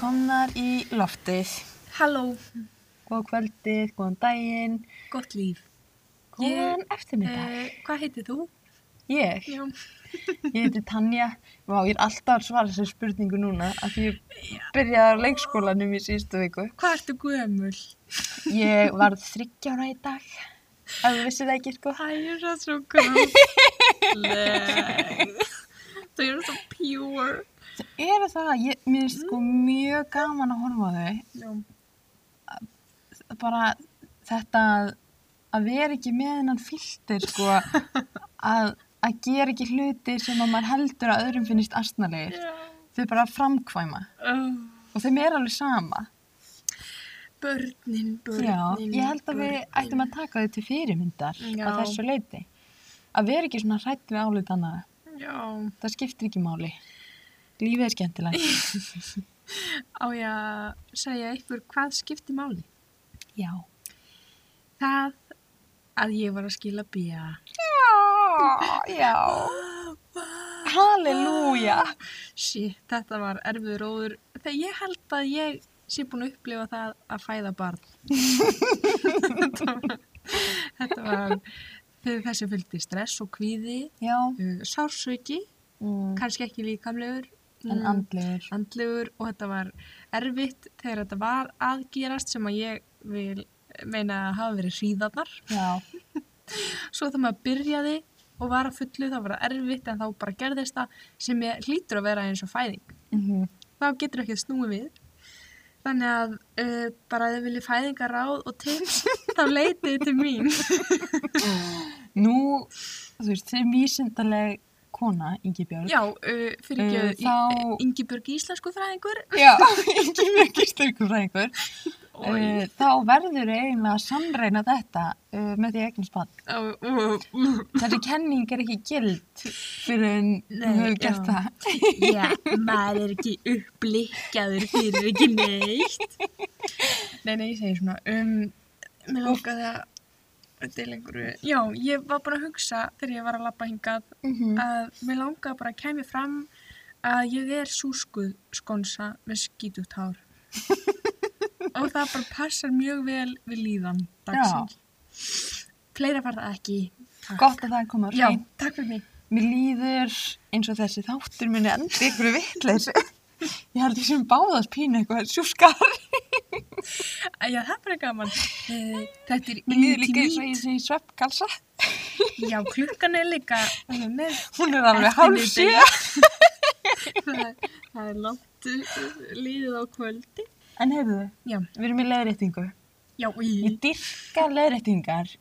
Sæl, við komnar í loftið. Halló, Góð kvöldið, góðan daginn, gott líf. góðan eftirmiddag. Uh, hvað heitir þú? Ég, Já. ég heiti Tanja. Vá, ég er alltaf að svara þessari spurningu núna af því ég byrjaði á leikskólanum í síðustu viku. Hvað ertu gömul? Ég varð þryggjára í dag, ef þú vissir það ekki, sko. Æ, ég er það svo gráðleg. Þau eru svo pure. Það eru það, ég, mér er sko mjög gaman að horfa þau. Já. Bara þetta að, að vera ekki með hennan filter, sko, að, að gera ekki hluti sem að maður heldur að öðrum finnist astnalegir. Já. Þau bara framkvæma Oh, og þeim er alveg sama. börnin, börnin, Já, ég held að við börnin. ættum að taka þau til fyrirmyndar Já. á þessu leiti. Að vera ekki svona hrætt við álit annara. Já, Það skiptir ekki máli. Lífið er skemmtilegt. á ég að segja ykkur hvað skipti máli? Já. Það að ég var að skila bíja. Já, já. Halleluja. Shit, þetta var erfiður óður. Þegar ég held að ég sé búin að upplifa það að fæða barn. þetta var, þetta var þessi fylgdi stress og kvíði, uh, sársauki, Mm. kannski ekki líkamlegur, En mm, andlegur. andlegur og þetta var erfitt þegar þetta var aðgerast sem að ég vil meina að hafa verið hríðarnar. Svo þegar maður byrjaði og var að fullu þá var það erfitt en þá bara gerðist það sem ég hlýtur að vera eins og fæðing. Mm þá getur ekki að snúi við. Þannig að uh, bara ef þið viljið fæðingaráð og tips, þá leitið þið til mín. Nú, þú veist, þeir vísindaleg kona, Ingi Björg. Já, uh, fyrir ekki Uh, uh, þá- Ingibjörg Íslensku fræðingur. Já, Ingi Björg Íslengur fræðingur. Uh, þá verður eiginlega að samreina þetta með því uh. Þessi kenning er ekki gild fyrir en þú hefur gert það. Já, maður er ekki upplikkaður fyrir ekki neitt. Nei, nei, ég segi svona, um, mér langaði að, já, ég var bara að hugsa þegar ég var að labba hingað Mm að mér langaði bara að kæmi fram að ég er súskuð skonsa með skítugt hár og það bara passar mjög vel við líðan dagsins. Fleira var það ekki. Takk. Gott að það er komið á já, takk fyrir mig. Mér líður eins og þessi þáttur minni endi ykkur vitleysi. Ég held því sem báðast pínu eitthvað sjúskar. Já, það er bara gaman Eh, þetta er intimít sveppkalsa. já, klukkan er líka hún er alveg eftirmiðdegi. það, það er langt líðið á kvöldi En heyrðu, já, við erum í leiðréttingu. já, í Ég dyrka leiðréttingar.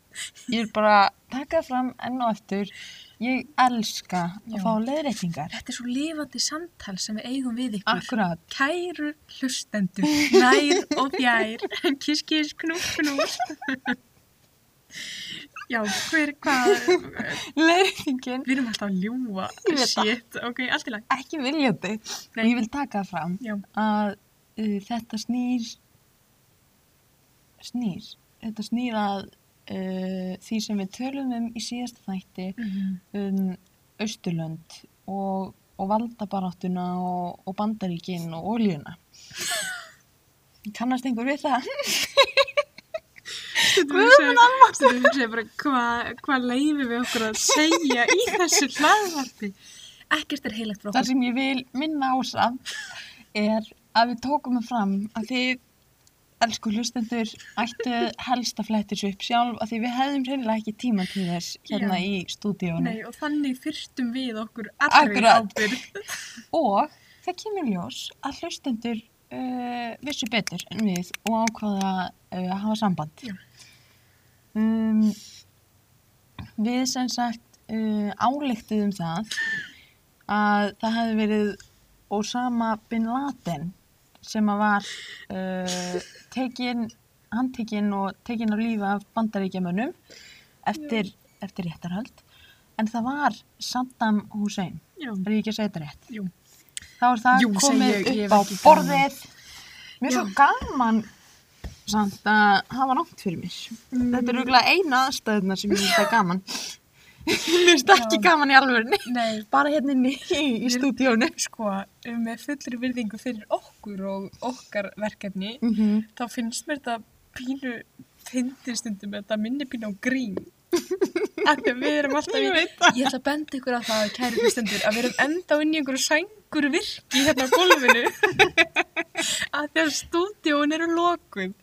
Ég er bara að taka það fram enn og eftir. Ég elska Já. að fá leiðréttingar. Þetta er svo lifandi samtal sem við eigum við ykkur. Akkurat. Kæru hlustendur, nær og fjær, kiss, kiss, knús, knús. Já, hver, hvað, Leiðréttingin, við erum alltaf að ljúa, shit, ok, allt í lag. ekki viljandi. Nei. Ég vil taka fram Já, að uh, þetta snýr, snýr, þetta snýr að uh, því sem við tölum um í síðasta þætti um Austurlönd og, og valdabaráttuna og, og bandaríkin og oljuna. Kannast einhver við það? Stundum segja bara, hvað hva leifum við okkur að segja í þessu hlaðvarpi? Ekkert er heilagt frá Það okkur. sem ég vil minna á samt er að við tókum það fram að þið, elsku hlustendur, ættu helst að flettis upp sjálf að því við hefðum reynilega ekki tíma til þess hérna Já. í stúdíónu. Nei, og þannig fyrstum við okkur allri ábyrgð. Og það kemur ljós að hlustendur uh, vissu betur en við og ákvaða uh, að hafa samband. Um, við sem sagt uh, álektuðum það að það hefði verið Osama Bin Laden sem að var uh, tekin, handtekinn og tekin á lífi af bandaríkjamönnum eftir, eftir réttarhöld. En það var Saddam Hussein. Er ég ekki að segja þetta rétt? Jú. þá er það Jú, komið ég, ég upp á ekki borðið. Mér er svo gaman samt að hafa nátt fyrir mér. Þetta er auðvitað eina aðstæðuna sem ég finnst það gaman Mér finnst ekki gaman í alvörunni. Nei, Bara hérna inni í, í stúdíónu. sko, með fullri virðingu fyrir okkur og okkar verkefni, Mm -hmm. þá finnst mér þetta pínu fyndið stundum, þetta minni pínu á grín. Af því að við erum alltaf í... Ég ætla að benda ykkur á það, kæri hlustendur, að við erum enda inn í einhverju sængur virki hérna á gólfinu. að að stúdíón eru lokuð.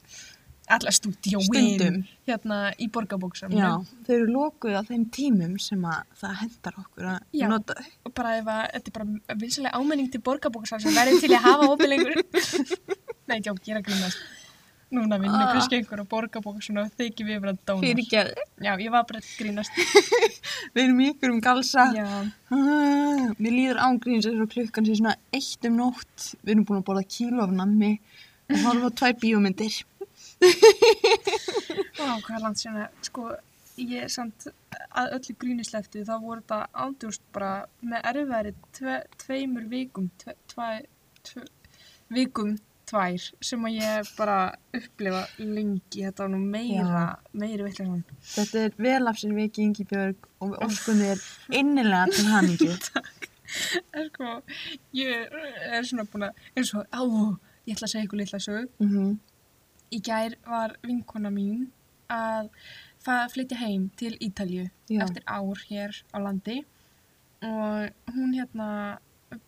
Alla stúdíóin. Hérna í borgarbóksamnu. Já, þau eru lokuð á þeim tímum sem að það hendar okkur að Já. nota. Og bara ef að, þetta er bara vinsalega ámenning til borgarbóksamnu sem verður til að hafa opið lengur. Nei, já, gera grínast. Núna vinnur Ah. kannski einhver á borgarbóksamnu og þykir við bara ekki Já, ég var bara að grínast. við erum ykkur um galsa. Já, Ah, mér líður ángríns eins og klukkan sé svona eitt um nótt. Við erum búin að borða kíló af nammi og horfa á tvær bíómyndir. Vá, hvað er langt að, sko, ég samt að öllu grínisleftu, þá voru þetta ándjúst bara með erfiðari tve, tveimur vikum, tve, tve, tve, vikum tvær sem að ég bara upplifa lengi, þetta var nú meira, meiri vittlega Þetta er vel af sér viki Ingi Björg og við óskum þér innilega til hamingju. En sko, ég er svona búin að, eins og, á, ég ætla að segja ykkur litla sög. Mm Í gær var vinkona mín að flytja heim til Ítalju Já. eftir ár hér á landi. Og hún hérna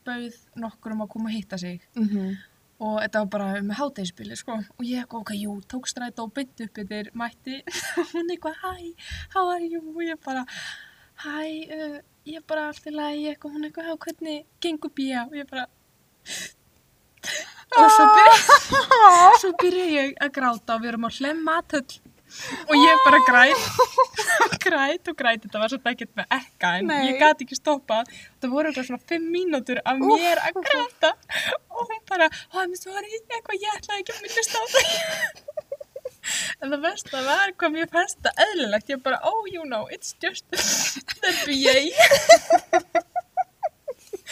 bauð nokkur um að koma að hitta sig. -hmm. og þetta var bara með hátegisbili sko. Og ég eitthvað, ok, jú, tók strætó og bytt upp yfir mætti. Og hún eitthvað, hæ, how are you? Og ég bara, hæ uh, ég bara allt í lagi, eitthvað hún eitthvað, "Já, hvernig gengur bíja og ég bara og svo byrja svo byrja ég að gráta og við erum á hlemmatöll og ég bara græt. Græt og græt. Þetta var svolítið ekkert með ekka en Nei. ég gati ekki stoppað. Það voru eitthvað svona fimm mínútur af mér að gráta. Og hún bara hann sorry, eitthvað? Ég ætlaði ekki að minnast á það en það versta var hvað mér fannst það eðlilegt. Ég bara, oh you know, it's just the BA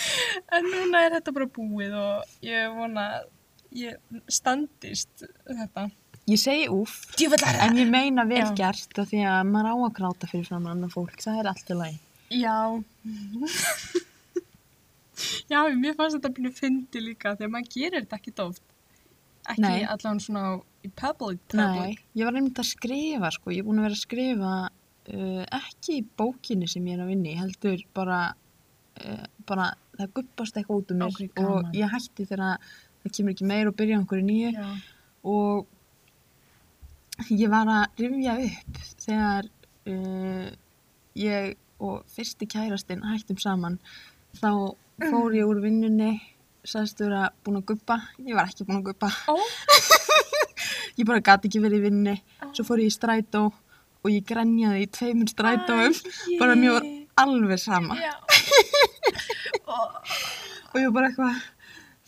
en núna er þetta bara búið og ég vona að ég standist þetta Ég segi Djúvillar en ég meina vel gert af því að maður á að gráta fyrir fram annar fólk, það er allt í lagi. Já. Já, mér fannst þetta byrju fyndi líka þegar maður gerir þetta ekki oft. Ekki Nei. allan svona í public, Nei, public. ég var einmitt að skrifa sko, ég er búin að vera að skrifa uh, ekki í bókinni sem ég er að vinna í, heldur bara, bara það guppast eitthvað út um mér Ok, gaman. og ég hætti þegar það kemur ekki meir og byrja á einhverju nýju Já. og ég var að rifja upp þegar uh, ég og fyrsti kærastinn hættum saman þá fór ég úr vinnunni sagðist vera búin að guppa ég var ekki búin að guppa Ó, ég bara gati ekki verið í vinnunni Ó. svo fór ég í strætó og ég grenjaði í tveimur strætóum Æi. bara mér var alveg sama Já. Og ég var bara eitthvað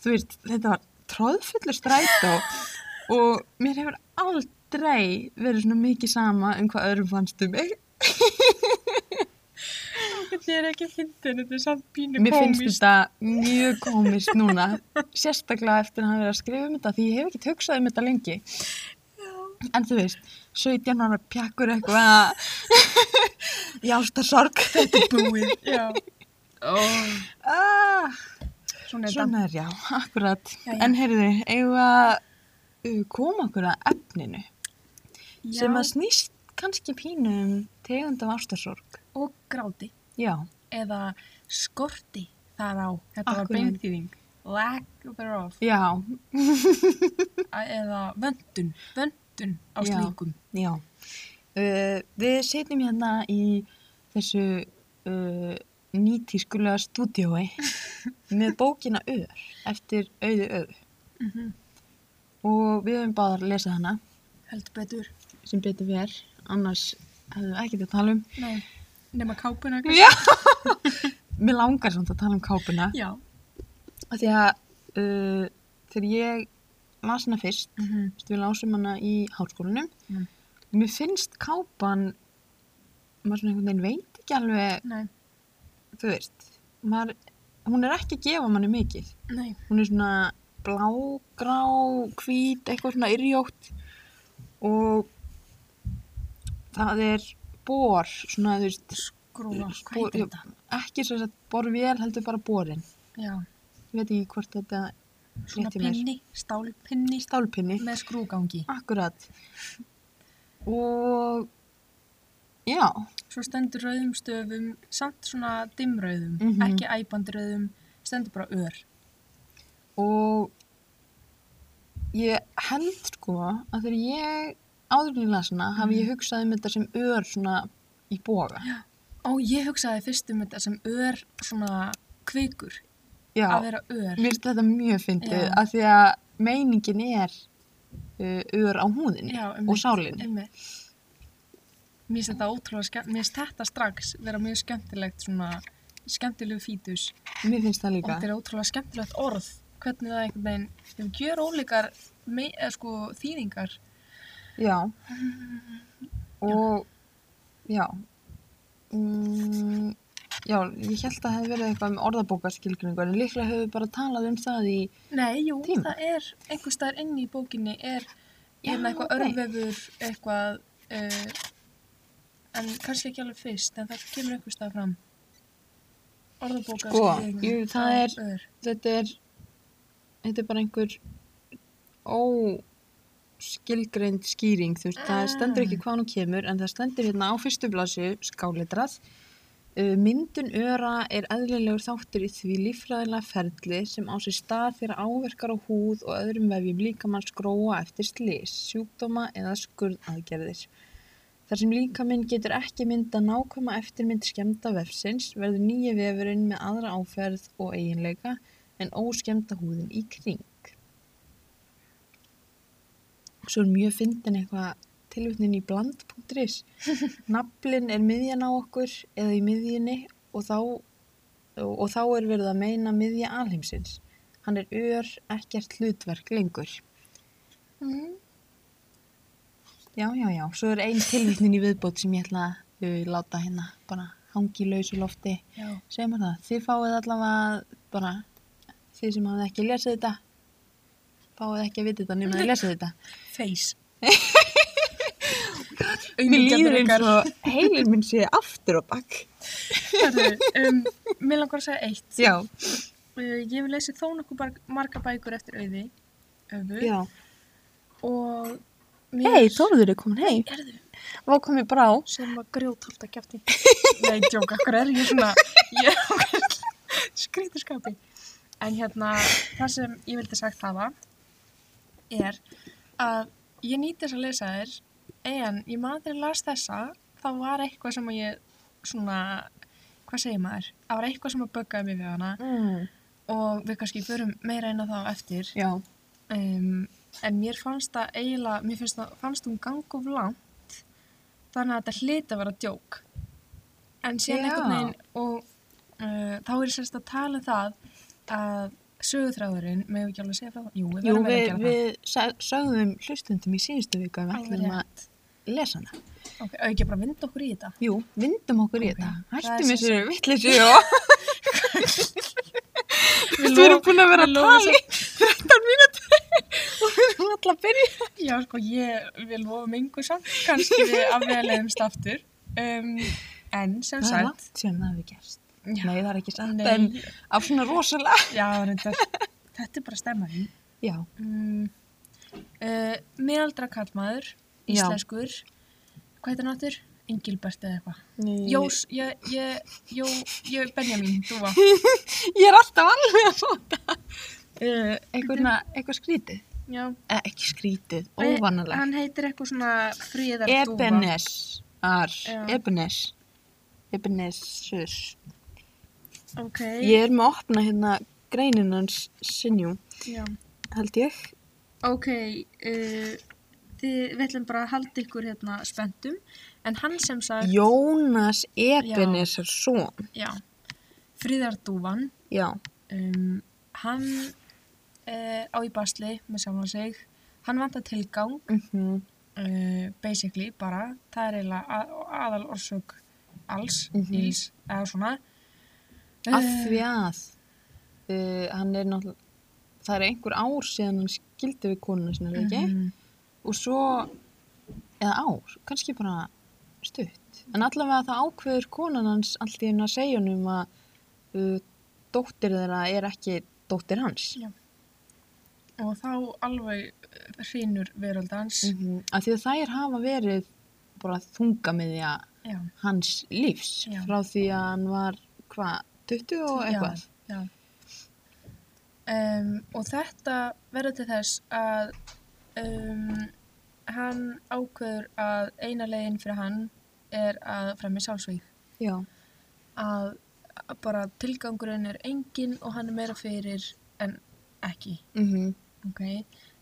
þú veist, þetta var tróðfullur strætó og mér hefur aldrei verið svona mikið sama um hvað öðrum fannst um mig Þetta er ekki fyndin, þetta er samt pínu mér finnst komist. þetta mjög komist núna sérstaklega eftir að hafa verið að skrifa um þetta því ég hef ekki hugsað um þetta lengi en þú veist, 17 ára pjakkur eitthvað í ástarsorg Þetta er búið. Já. Ó, ah, svona er svona er já, akkurat Já, já. en heyrðu, eigum við að koma okkur að efninu sem að snýst kannski pínu um tegund af ástarsorg. Og gráti. Já, Eða skorti þar á. Þetta var Akkurat. beinþýðing. Lack thereof. já, eða vöndun, vöndun á Já. slíkum. já. Uh, við setjum hérna í þessu uh, nýtískulega stúdiói með bókina Ör eftir auðu auðu Mm og við höfum báðar að lesa hana Heldur betur. sem betur ver, annars hefðum við ekkert að tala um. Nei, nema kápuna. Já! Mér langar samt að tala um kápuna Já. því að uh, þegar ég las hana fyrst Mm -hmm. Við lásum hana í háskólanum. Mm. Mér finnst kápan, maður svona einhvern veginn veit ekki alveg, Nei, þú veist, maður, hún er ekki að gefa manni mikið. nei. Hún er svona blá, grá, hvít, eitthvað svona yrjótt og það er bor, svona þú veist, Skrúfa, hvað Spor- heitir þetta? Ekki svo að borvél heldur bara borin. Já, Ég veit ekki hvort þetta svona rétt í mér. pinni, stálpinni Stálpinni. með skrúgangi. Akkurat. Og já, Svo stendur rauðum stöfum, samt svona dimmrauðum, Mhm. ekki æpandi rauðum, stendur bara ör. og ég held sko að þegar ég áður en ég las hana hafi Mhm. ég hugsað um þetta sem ör svona í boga. Ó, ég hugsaði fyrst um þetta sem ör svona kvikur, Já, að vera ör. mér finnst þetta mjög fyndið Já. af því að meiningin er uh, ör á húðinni Já, og einmitt, sálinni. einmitt. Mér finnst þetta ótrúlega mér finnst þetta strax vera mjög skemmtilegt svona, skemmtilegu fítus. Mér finnst það Og líka. þetta er ótrúlega skemmtilegt orð, hvernig það einhvern veginn, þeim gjör ólíkar, mei, eða sko, þýðingar. Já. Og já. Mm, já, ég held að það hefði verið eitthvað með orðabókaskilgringu en líklega hefur við bara talað um það í Nei, jú, Tíma. það er einhver staðar inni í bókinni er Já, hérna eitthvað ok. örvefur, eitthvað, uh, en kannski ekki alveg fyrst, en það kemur einhver staðar fram. Orðabóka, Sko, jú, það er- ör. þetta er þetta er bara einhver óskilgreind skýring þú veist, það Ah. stendur ekki hvað hún kemur en það stendur hérna á fyrstu blasu skálitrað Uh, myndun öra er eðlilegur þáttur í því líffræðilega ferli sem á sér stað þegar áverkar á húð og öðrum vefjum líkamann skróa eftir slís, sjúkdóma eða skurðaðgerðir. Þar sem líkaminn getur ekki mynda nákvæma eftirmynd skemmta vefsins verður nýja vefurinn með aðra áferð og eiginleika en óskemmta húðin í kring. Svo er mjög fyndin eitthvað tilvitnin í bland.is. Naflin er miðjan á okkur eða í miðjunni og þá, og, og þá er verið að meina miðja alheimsins. Hann er ör, ekkert hlutverk lengur. Mm. Já, já, já. Svo er ein tilvitnin í viðbót sem ég ætla að uh, láta hérna bara hangi í lausu lofti. Segum við það. Þið fáið allavega bara, þið sem hafið ekki lesið þetta, fáið ekki að vita þetta nema að lesið þetta. face. Mér líður eins og heilin minn sé aftur á bakk. Um, mér langar að segja eitt. Já, Uh, ég hef lesið þó nokkuð marga bækur eftir auði. Öfu. já. Og. Hei, Þórður er komin heim. Erðu, Hvað komið brá? sem var grjótalt að kjæfti. Nei, djók, akkur er ég svona, ég er skrítið skapi. En hérna, það sem ég vildi sagt hafa er að ég nýtti þess að lesa þér, en ég maður þegar ég las þessa, þá var eitthvað sem að ég svona, hvað segir maður? Það var eitthvað sem að böggaði mig við hana Mm. og við kannski förum meira inn á það á eftir. Já. Um, en mér fannst það eiginlega, mér finnst það, fannst hún ganga of langt þannig að þetta hliti að vera djók. En síðan Já. einhvern veginn og uh, þá er sérst að tala um það að sögutræðurinn, með ekki alveg að segja frá það? Jú, við Jú, við, við sögðum hlustundum í síðustu viku að við ætlum að lesa hana. það. Ok, auðvitað bara vinda okkur í þetta. Jú, vindum okkur í Ok, þetta. það Hættum þessu vittleysu og við erum búin að vera að við tala í 13 mínútur alltaf að byrja. Já, sko, ég vil lofa mingu samt, kannski við afvegalegumst aftur. Um, en sem Það er sagt, langt sem það hefur gerst. Já. Nei, það er ekki satt, Nei. en af svona rosalega. já, reyndar, þetta er bara stemmarinn. Já. Mm, uh, miðaldra kallmaður, Já. íslenskur, hvað heitir hann áttur? Engilbert eða eitthvað. Jós, ég, ég, jó, ég, Benjamin, þú var. Ég er alltaf alveg að fóta. Uh, eitthvað, svona- eitthvað skrítið. Já. Eh, ekki skrítið, óvanalegt. Hann heitir eitthvað svona friðardúfa. Ebenesar. Ebenes. Ebenesus. Ok. Ég er með að opna hérna greinin hans sinjú, Já. held ég. Ok, uh, þið, við ætlum bara að halda ykkur hérna spenntum. En hann sem sagt, Jónas Ebenesarsson. já, friðardúfan, Já. um, hann uh, á í basli með saman sig. Hann vantar tilgang, Mm uh, basically bara, það er eiginlega að, aðal orsök alls, Mhm. íls, eða svona. Af Eh, því að hann er náttúrulega, það er einhver ár síðan hann skildi við konuna sinna, mm ekki? Og svo, eða ár, kannski bara stutt. En allavega það ákveður konan hans allt í einu að segja honum að uh, dóttir þeirra er ekki dóttir hans. Já. Og þá alveg hrýnur veröldans. Mm Af því að þær hafa verið bara þungamiðja Já. hans lífs Já. frá því að hann var, hvað, 20 og eitthvað? Já. Um, og þetta verður til þess að um, hann ákveður að eina leiðin fyrir hann er að fremja sjálfsvík. Já. Að að bara tilgangurinn er engin og hann er meira fyrir en ekki. Mm ok,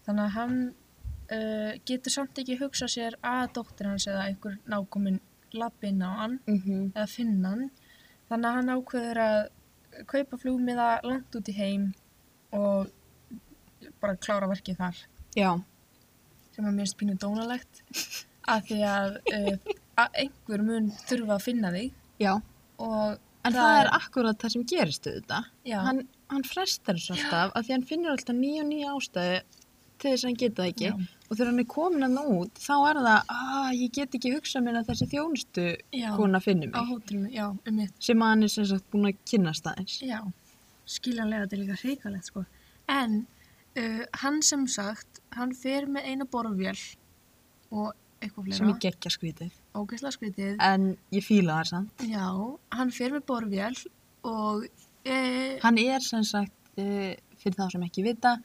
þannig að hann uh, getur samt ekki hugsað sér að dóttir hans eða einhver nákominn lappi inn á hann -hmm. eða finna hann þannig að hann ákveður að kaupa flugmiða langt út í heim og bara klára verkið þar Já. sem að mér finnst pínu dónalegt af því að, uh, að einhver mun þurfa að finna þig Já. og En það, er akkurat það sem gerist auðvitað. Hann, hann frestar þessu alltaf af því hann finnur alltaf nýja og nýja ástæðu til þess að hann geta það ekki. já, Og þegar hann er komin hann út, þá er það, að ég get ekki hugsað mér að þessi þjónustu já, kona finnur á mig. hótelinu, já, um mitt Sem að hann er sem sagt búin að kynast aðeins. Já, skiljanlega þetta er líka hrikalegt sko. En uh, hann sem sagt, hann fer með eina borvél og eitthvað Sem fleira, ég geggja skrítið. ógeðslega skrítið. En ég fíla það samt. Já, hann fer með borvél og uh, Hann er sem sagt, uh, fyrir þá sem ekki vita,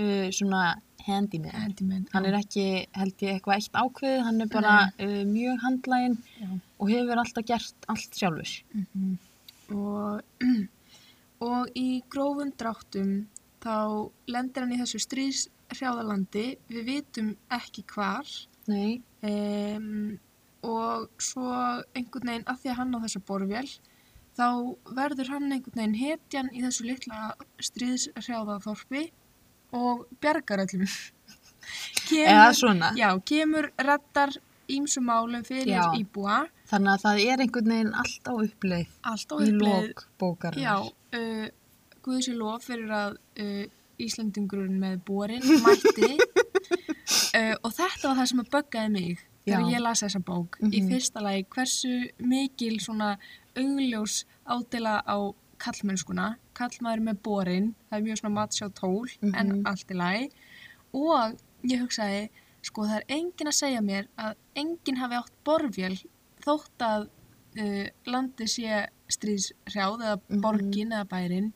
uh, svona handyman. handyman. Hann er ekki, held ég, eitthvað eitt ákveðið, hann er bara mjög handlægin Já. og hefur alltaf gert allt sjálfur. Mm og, og í grófum dráttum þá lendir hann í þessu stríðshrjáðalandi, við vitum ekki hvar Nei, um, og svo einhvern veginn að því að hann á þessa borvél þá verður hann einhvern veginn hetjan í þessu litla stríðshrjáðaþorpi og bjargar öllum eða kemur, svona. já, kemur reddar ímsum málum fyrir Já. íbúa Þannig að það er einhvern veginn allt á uppleið allt á í uppleið lók bókarinnar. já, uh, Guði sér lof fyrir að uh, Íslandingurinn með borin mætti uh, og þetta var það sem að böggaði mig þegar Já. ég las þessa bók í Mhm. fyrsta lagi hversu mikil svona augljós ádela á kallmennskuna kallmaður með borin, það er mjög svona matsjá tól en Mhm. allt í lagi og ég hugsaði sko það er engin að segja mér að enginn hafi átt borvél þótt að uh, landi sé stríðshrjáð eða Mhm. borgin eða bærin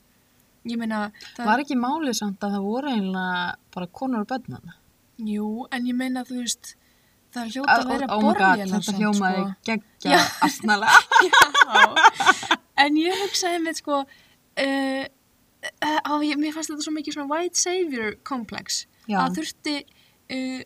ég meina Var ekki málið samt að það voru einlega bara konur og börnana? jú, en ég meina þú veist það hljóta að vera oh borvél þetta hljómaði sko. geggja Já. astnalega. Já, en ég hugsaði með sko uh, uh, ég, mér fannst þetta svo mikið svona white savior complex Já, að þurfti uh,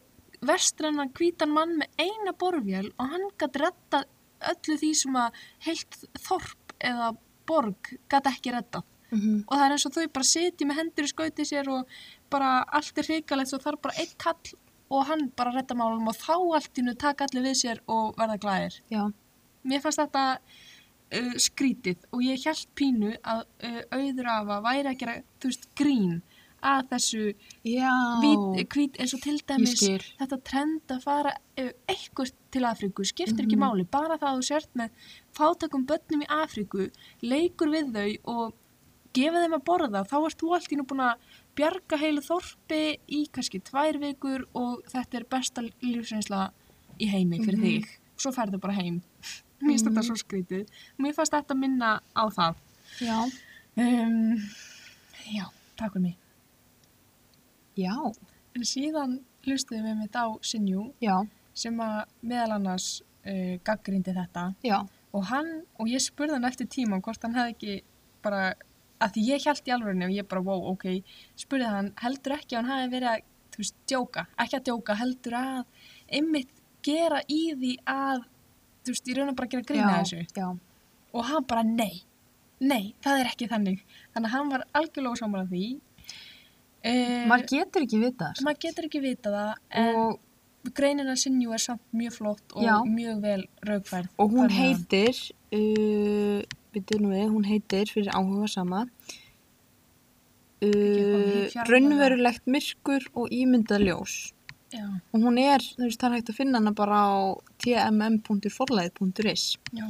vestrannan hvítan mann með eina borvél og hann gæti rettað öllu því sem að heilt þorp eða borg gæti ekki rettað mhm, og það er eins og þau bara sitja með hendur í skauti sér og bara allt er hrikalegt svo þarf bara einn kall og hann bara retta málum og þá allt nú taka allir við sér og verða glæðir já, mér fannst þetta uh, skrítið og ég held pínu að uh, auður af að væri að gera þú veist grín að þessu hvít, hvít eins og til dæmis þetta trend að fara uh, eitthvað til Afríku, skiptir ekki Mhm. máli bara það að þú sért með fátakum börnum í Afríku, leikur við þau og gefa þeim að borða þá ert þú allt í nú búin að bjarga heilu þorpi í kannski tvær vikur og þetta er besta lífsreynsla í heimi fyrir Mhm. þig svo ferðu bara heim mér finnst þetta Mhm. svo skrítið mér fannst þetta minna á það. Já, um, já, takk fyrir mig. Já, en síðan hlustuðum við mitt á Sinjú já, sem að meðal annars uh, gaggrindi þetta. Já, og hann, og ég spurði hann eftir tíma hvort hann hefði ekki bara að því ég held í alvörinu og ég bara wow, ok. Spurði hann, heldur ekki hann hefði verið að þú veist, djóka, ekki að djóka heldur að einmitt gera í því að þú veist, ég raun að bara gera grína þessu já, og hann bara nei, nei, það er ekki þannig þannig að hann var algjörlega saman af því uh, maður getur ekki vita það. maður getur ekki vita það en Og, greinina Sinju er samt mjög flott og Já. mjög vel raugfærð. og hún Þannig að- heitir, uh, við nú við, hún heitir fyrir áhuga sama, uh, raunverulegt myrkur og ímyndað ljós. Já, og hún er, þú veist, það er hægt að finna hana bara á tmm.forlæð.is já,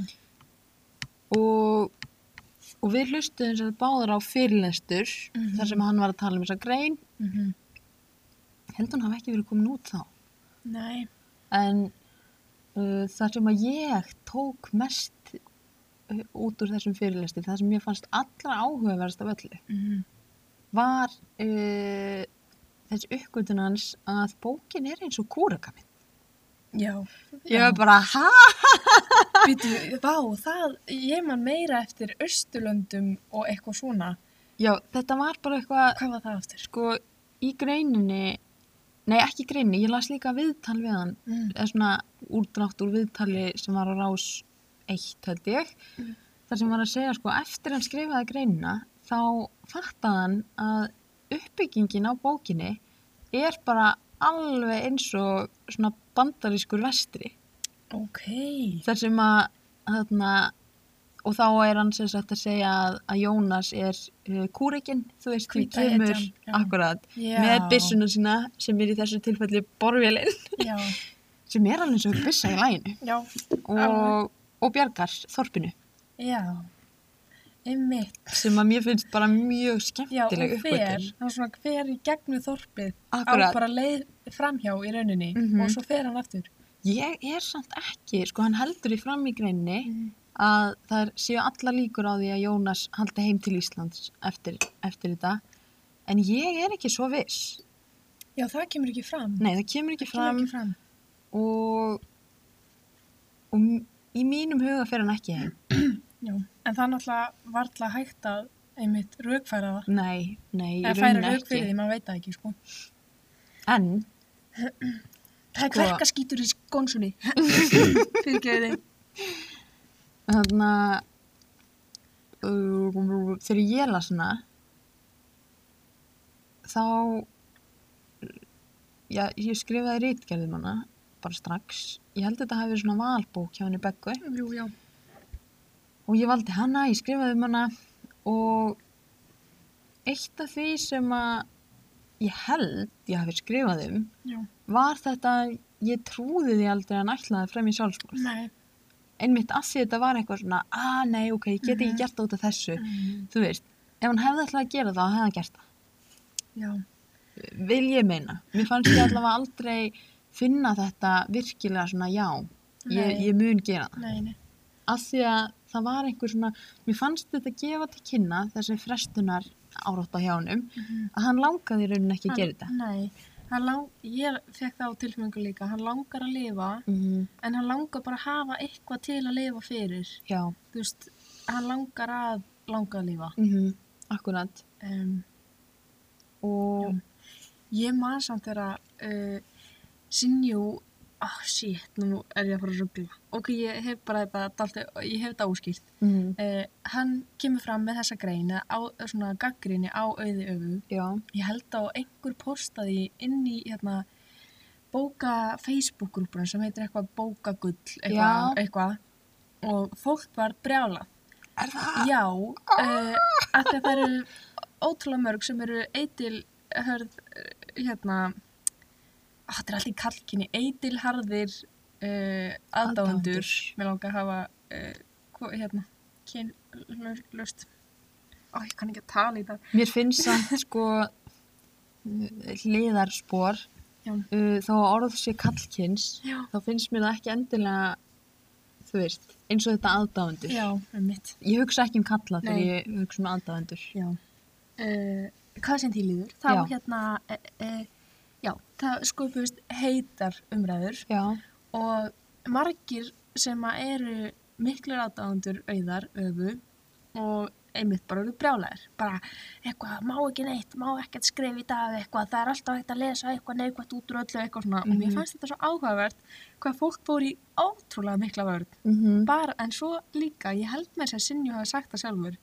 og, og við hlustuðum sem sagt báður á fyrirlestur Mhm. þar sem hann var að tala um þessa grein. Mhm, held hún hafi ekki verið komin út þá. Nei, en uh, það sem að ég tók mest uh, út úr þessum fyrirlestur það sem ég fannst allra áhugaverðast af öllu mhm, var uh, þessi uppgötun hans að bókin er eins og kúrakaminn já. ég var bara, hæ? Býtu, vá, það, ég man meira eftir Östurlöndum og eitthvað svona. Já, þetta var bara eitthvað Hvað var það aftur? sko í greininni nei ekki í greininni, ég las líka viðtal við hann Mm. eða svona úrdrátt úr viðtali sem var á rás eitt held ég Mm. þar sem var að segja sko eftir hann skrifaði greinina þá fattaði hann að uppbyggingin á bókinni er bara alveg eins og svona bandarískur vestri Ok. þar sem að þarna, og þá er hann sem sagt að segja að, að Jónas er uh, kúrikinn, þú veist, því kemur já. akkurat Já. með byssuna sína sem er í þessu tilfelli borvélinn Já, sem er alveg svo byssa í læginu já, og, og bjargar þorpinu já. Sem að mér finnst bara mjög skemmtileg uppgötun. það var svona hver í gegnum þorpið Akkurat. á bara leið framhjá í rauninni Mhm. og svo fer hann aftur. Ég er samt ekki, sko hann heldur í fram í greinni Mhm. að það séu alla líkur á því að Jónas haldi heim til Íslands eftir, eftir þetta en ég er ekki svo viss Já, það kemur ekki fram. nei það kemur ekki kemur fram ekki fram. og, og í mínum huga fer hann ekki heim Já, en það náttúrulega var alltaf hægt að einmitt raukfæra það. nei, nei, í Eða færa rauninni rauk fyrir ekki því, maður veit það ekki, sko. en Það er Sko- kverkaskítur í skónsunni. fyrir geði. þannig uh, þegar ég las hana þá já, ég skrifaði rítgerðum hana bara strax ég held að þetta hafi verið svona valbók hjá henni Beggu Jú, já. Og ég valdi hana, ég skrifaði um hana og eitt af því sem að ég held ég hafi skrifað um Já. var þetta að ég trúði því aldrei að hann ætlaði frem í sjálfsmorð Nei. einmitt að því þetta var eitthvað svona að nei, ok, ég get ekki Mhm. gert það út af þessu Mm. þú veist, ef hann hefði ætlað að gera það, þá hefði hann gert það Já. vil ég meina, mér fannst ég allavega aldrei finna þetta virkilega svona já, ég, ég mun gera það Nei, nei. af því að það var einhver svona mér fannst þetta gefa til kynna þessi frestunar árátta hjá honum Mhm. að hann langaði í rauninni ekki að gera þetta Nei. Lang, ég fekk það á tilfengu líka. Hann langar að lifa, mm, en hann langar bara að hafa eitthvað til að lifa fyrir. já, Þú veist, hann langar að langa að lifa. mm akkurat Um, og Já. Ég man samt þegar uh, Sinjú, ah shit, nú er ég að fara að ruggla. Ok, ég hef bara þetta, dalti, ég hef þetta áskýrt. mm, Uh, hann kemur fram með þessa grein, eða á, svona gaggrinni á auði öfu. já, Ég held á einhver postaði inn í hérna bóka Facebook-grúpuna sem heitir eitthvað bókagull, eitthvað, eitthvað. Og fólk var brjálað. er það? Já, að því að það eru ótrúlega mörg sem eru eitil hörð, uh, hérna, þetta er allt í kallkinni, eitilharðir uh, aðdáendur, Aðdáendur. mér langar að hafa, uh, hérna, kynlust, ó, ég kann ekki að tala í það. mér finnst samt sko hliðarspor Já. uh, að orð sé kallkins Já. þá finnst mér það ekki endilega þú veist, eins og þetta mitt. ég hugsa ekki um kalla þegar ég hugsa um. Uh, hvað sem því líður, þá Já. hérna, uh, já, það skupust heitar umræður já, og margir sem eru miklir aðdáðandur auðar, öfu og einmitt bara eru brjálæðir. Bara eitthvað, má ekki neitt, má ekkert skrifa í dag eitthvað, það er alltaf hægt að lesa eitthvað neikvægt út úr öllu eitthvað svona. Og mér Mhm. fannst þetta svo áhugavert hvað fólk fór í ótrúlega mikla vörð mm bara, en svo líka, ég held með þess að Sinju hafi sagt það sjálfur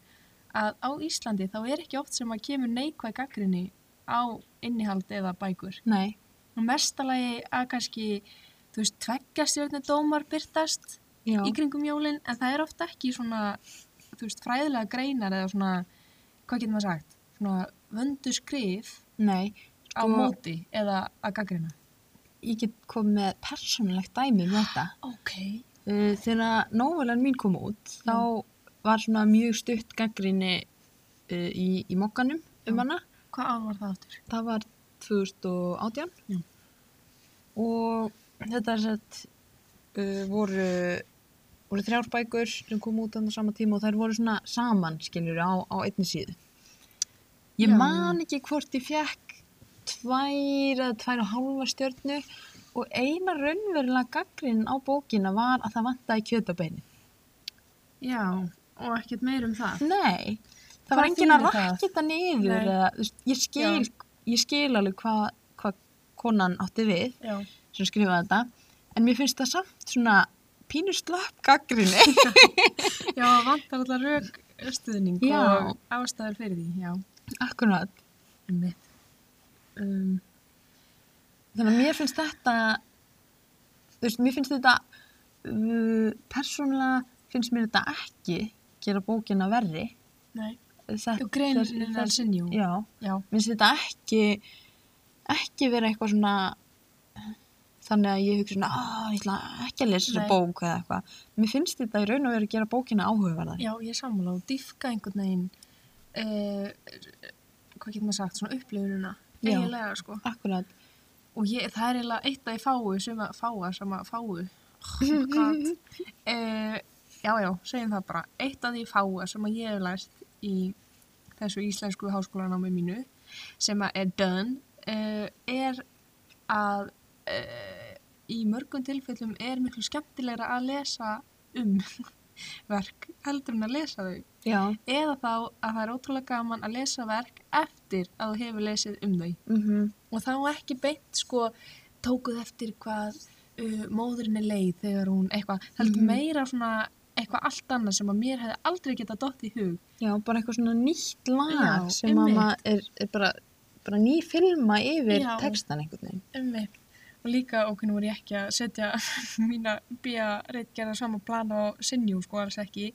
að á Íslandi þá er ekki oft sem að kemur neikvæð gaggrinni á innihald eða bækur. Nei og mestalagi að kannski þú veist, tveggja stjórnir dómar byrtast já, í kringum jólin en það er ofta ekki svona þú veist, fræðilega greinar eða svona hvað getur maður sagt svona vöndu skrif nei á Sko- móti eða að gaggrina ég get komið með persónulegt dæmi um þetta. Ok. Uh, þegar nóvelan mín kom út, þá var svona mjög stutt gaggrinni í, í mokkanum um Já. hana. Hvað ár var það áttur? Það var 2018 Já. og þetta er sett uh, voru, voru þrjár bækur sem kom út á sama tíma og þær voru svona saman, skiljur, á, á einni síðu. Ég Já. man ekki hvort ég fekk tvær eða tvær og hálfa stjörnu og eina raunverulega gaggrinn á bókina var að það vantaði kjötabeini. Já, og ekkert meir um það. Nei, það Hvað var enginn að þetta niður eða, ég skil, ég skil alveg hvað hva konan átti við Já. sem skrifaði þetta, en mér finnst það samt svona pínur slapp gaggrinni. Já, vantar alltaf rauk stuðning Já. og ástæður fyrir því, já. Akkurat. Um, Þannig að mér finnst þetta, þú veist, mér finnst þetta, uh, persónulega finnst mér þetta ekki gera bókina verri. nei. Greinin þessi- er þessi- sinjú. Já, Já. mér finnst þetta ekki, ekki vera eitthvað svona, þannig að ég hugsa svona, að ég ætla ekki að lesa þessa bók eða eitthvað. Mér finnst þetta í raun og veru að gera bókina áhugaverðar. Já, ég er sammála og diffka einhvern veginn, uh, hvað getur maður sagt, svona upplifurina, Já. eiginlega, sko. Akkurat. Og ég, það er eiginlega eitt að ég fáu sem að fáa sem að fáu. Oh uh, já, já, segjum það bara. Eitt að því fáa sem að ég hef lært í þessu íslensku háskólanámi mínu sem er done uh, er að uh, í mörgum tilfellum er miklu skemmtilegra að lesa um verk heldur en að lesa þau Já. eða þá að það er ótrúlega gaman að lesa verk eftir að þú hefur lesið um þau Mm og þá ekki beint sko tókuð eftir hvað uh, móðurinn er leið þegar hún eitthvað, heldur Mhm. meira svona eitthvað allt annað sem að mér hefði aldrei getað dott í hug Já, bara eitthvað svona nýtt lag Já, sem að einmitt. maður er, er bara, bara ný filma yfir Já. textan einhvern veginn. um og líka, ok, nú er ég ekki að setja mína bíja reitgerða sama plan á sinjú, sko, alls ekki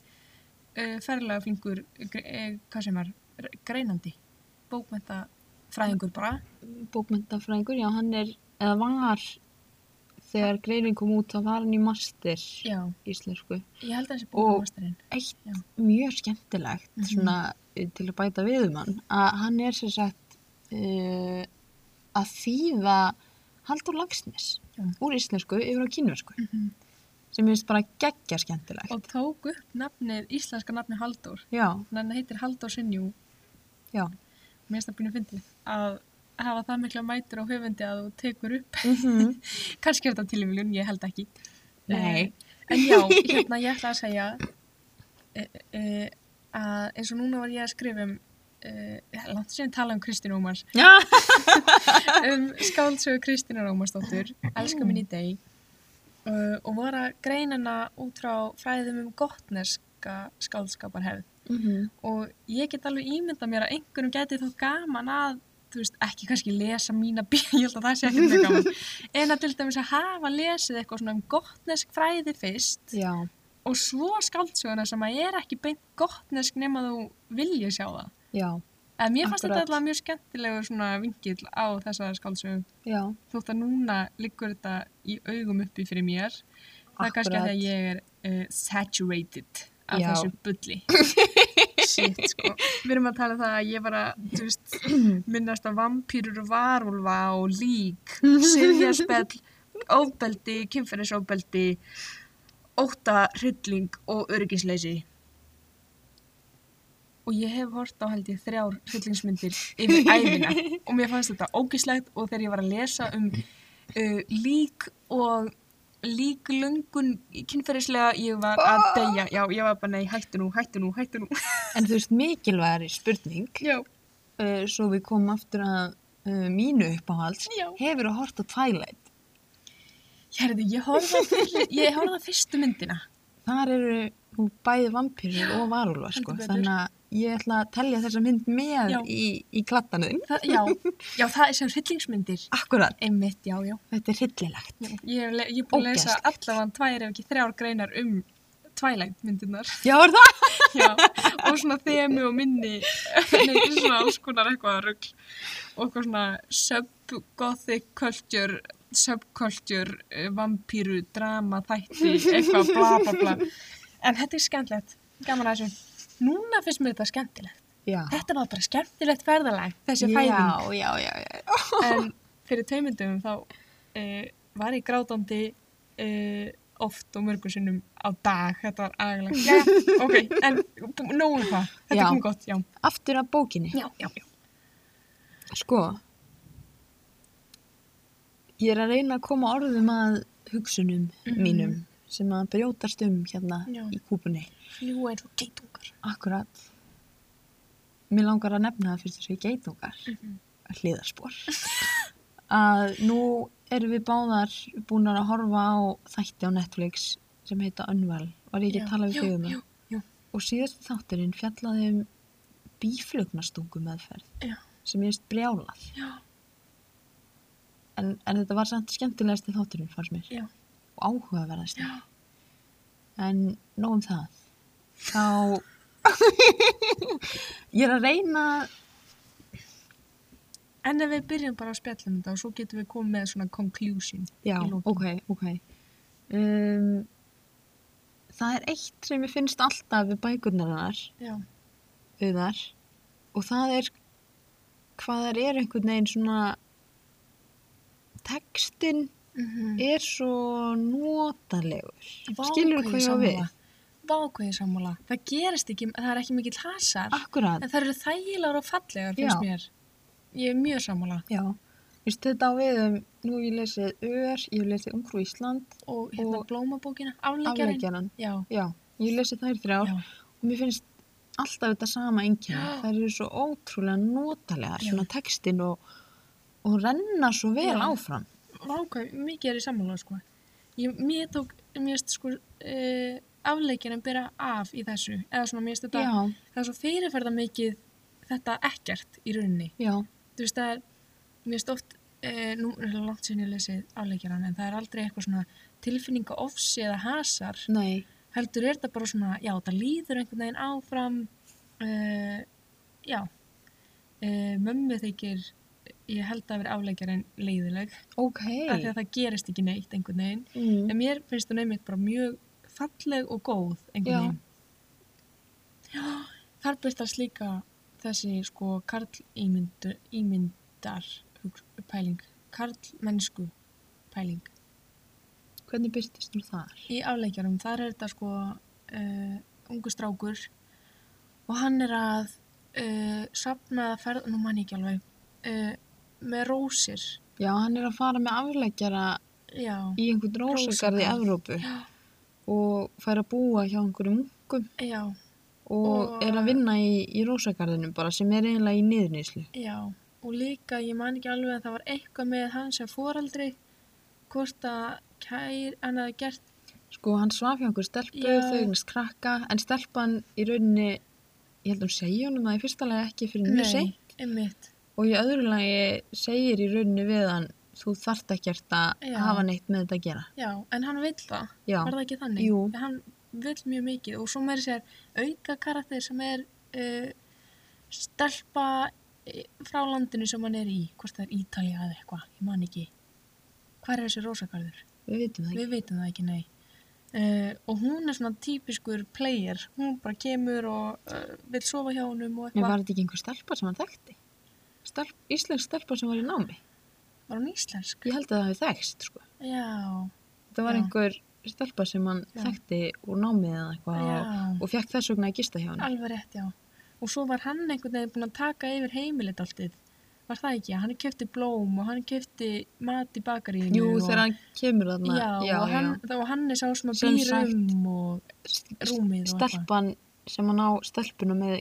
uh, ferlega fingur gre, uh, hvað sem er, re- greinandi bókmenta fræðingur bara Bókmentafræðingur, já, hann er, eða var, þegar greinin kom út, þá var hann í master já, íslensku. ég held að þessi Og- bókmastarinn Eitt Já. mjög skemmtilegt, Mhm. svona, eh, til að bæta við um hann, að hann er sem sagt uh, að þýða Haldur Lagsnes Já. úr íslensku yfir á kínversku, -hmm. sem er bara geggja skemmtilegt. og tók upp nafnið, íslenska nafnið Halldór Já, þannig að hann heitir Halldór Sinjú já. mér finnst það býinu fyndið að hafa það mikla mætur á höfundi að þú tekur upp. Mm kannski er þetta tilvíljun, ég held ekki. Nei. En já, hérna ég ætla að segja uh, uh, að eins og núna var ég að skrifa um uh, langt sem tala um Kristín Ómars. Já. um skáldsögu Kristínar Ómarsdóttur Elska minn í deg. Uh, og var að greina hana út frá fræðum um gottneska skáldskaparhefð. Mm og ég get alveg ímynda mér að einhverjum gæti þó gaman að þú veist, ekki kannski lesa mína bíl, að það sé ekki mjög gaman. En að til dæmis að hafa lesið eitthvað svona um gottnesk fræði fyrst Já, og svo skáldsöguna sem að er ekki beint gottnesk nema þú vilja sjá það. Já, en mér fannst þetta alltaf mjög skemmtilegur svona vingill á þessa skáldsögum já, þótt að núna liggur þetta í augum uppi fyrir mér. Það er kannski að ég er uh, saturated af Já. þessu bulli shit sko. Við erum að tala um það að ég var að veist, minnast að vampýrur og varúlfa og lík sifjaspell, ofbeldi kynferðisofbeldi óta, hrylling og öryggisleysi. Og ég hef hort á held ég þrjár hryllingsmyndir yfir æfina og mér fannst þetta ógislegt og þegar ég var að lesa um uh, lík og líklöngun kynferðislega ég var að deyja, já ég var bara nei hættu nú, hættu nú, hættu nú En þú veist, mikilvægari spurning, já, uh, svo við komum aftur að uh, mínu uppáhalds, Já. hefur að horta Twilight. hérði, ég horfði á, horfði á fyrstu myndina Þar eru bæði vampýrur og varúlfa, sko. Þannig að ég ætla að telja þessa mynd með Já. í, í klattanuðin. já, já, það er sem hryllingsmyndir Akkurat, einmitt, já, já, þetta er hryllilegt. ég er búin að lesa allavega tvær ef ekki þrjár greinar um Twilight myndirnar Já, er það? já, og svona þemu og minni nei, svona alls konar eitthvað rugl og eitthvað svona sub-gothic culture subculture, uh, vampíru, drama, þætti, eitthvað bla bla bla. En þetta er skemmtilegt, gaman að þessu. Núna finnst mér þetta skemmtilegt. Já. Þetta var bara skemmtilegt ferðalag, þessi fæðing. Já, já. En fyrir tveimundum þá uh, var ég grátandi uh, oft og mörgum sinnum á dag. Þetta var aðeins. Já, ok, en nógu um það. Þetta Já. komið gott, já. Aftur að bókinni. Já, já, já. Sko, ég er að reyna að koma orðum að hugsunum Mhm. mínum sem að brjótast um hérna Já. í kúpunni. Fljúa eins og geitungar. Akkurat. Mér langar að nefna það fyrst þessu geitungar, Mhm. hliðarspor. að nú erum við báðar búin að horfa á þætti á Netflix sem heita Unwell. Var ég ekki að tala við þig um það? Og síðast þátturinn fjallaði um bíflugnastungu meðferð Já. sem ég veist brjálað. Já, En, en þetta var samt skemmtilegasti þátturinn fannst mér. Já. Já. En nóg um það. Þá... ég er að reyna... En ef við byrjum bara að spjalla um þetta og svo getum við komið með svona conclusion. Já, ok, ok. Um, það er eitt sem ég finnst alltaf við bækurnar auðar, og það er hvað það er einhvern veginn svona textin Mm er svo notalegur. Skilur hvað ég á við? Vákvæði sammála. Það gerist ekki, það er ekki mikill hasar. Akkurat, En það eru þægilegar og fallegar, Já. mér. Ég er mjög sammála. já. Vist þetta á við um, nú ég lesið Ör, ég lesið Ungrú Ísland, Og hérna Og- blómabókina, afleggjaran. Já. Já, ég lesið þær þrjár Já. og mér finnst alltaf þetta sama enginn. Það eru svo ótrúlega notalegar, svona textin og, og renna svo vel Já. áfram. Vákvæði, mikið er í sammála, sko. Ég, mér tók, mér finnst, sko, uh, afleggjarinn byrja af í þessu. Eða svona, mér finnst þetta, Já, það er svo fyrirferða mikið þetta ekkert í rauninni. já, þú veist það er mér finnst oft, e, nú er það langt sinni lesið afleikjaran en það er aldrei eitthvað svona tilfinninga ofsi eða hasar nei, heldur er þetta bara svona, já það líður einhvern veginn áfram uh, já uh, mömmu þykir ég held að vera afleikjarinn leiðileg ok. af því að það gerist ekki neitt einhvern veginn Mm. en mér finnst það nefnir bara mjög falleg og góð einhvern veginn þar byrtast líka þessi sko karl ímyndu, ímyndar pæling, karl mennsku pæling Hvernig byrtist nú þar? í afleikjarum, þar er þetta sko uh, ungu strákur og hann er að uh, safna að ferð, nú man ég ekki alveg uh, með rósir. Já, hann er að fara með afleggjara já, í einhvern rósagarði í Rósagarð. Evrópu já, og fær að búa hjá einhverjum ungum og, Og- er að vinna í, í rósagarðinu bara sem er eiginlega í niðurníslu. já og líka, ég man ekki alveg að það var eitthvað með hann sem foreldri hvort að kær, hann hefði gert Sko, hann svaf hjá einhver stelpu, þau eignast krakka, en stelpan í rauninni, ég held að hún segja honum það í fyrsta lagi ekki fyrir mjög seint og í öðru lagi segir í rauninni við hann, þú þarft ekkert að Já. hafa neitt með þetta að gera. já, en hann vill það Já, var það ekki þannig? Jú. Hann vill mjög mikið og svo meiri sér auka karakter sem er uh, stelpa eh, frá landinu sem hann er í hvort það er Ítalía eða eitthvað, ég man ekki hvað er þessi rósakarður? við vitum það ekki. Við veitum það ekki, nei uh, og hún er svona típiskur player, hún bara kemur og uh, vill sofa hjá honum og En eitthvað var þetta ekki einhver stelpa sem hann þekkti? Stelp, íslensk stelpa sem var í námi? var hún íslensk? Ég held að það hafi þekkst, sko. Já, Það var Já. einhver stelpa sem hann Já. þekkti úr námið eða eitthvað já, og, og fekk þess vegna að gista hjá hann. alveg rétt, já og svo var hann einhvern veginn búinn að taka yfir heimilið alltið var það ekki, hann kefti blóm og hann kefti mat í bakaríinu Jú, og, þegar hann kemur þarna. já, og, hann, og hann er sá sem að Sem býr sagt, um og rúmið og. Stelpan sem hann á stelpuna með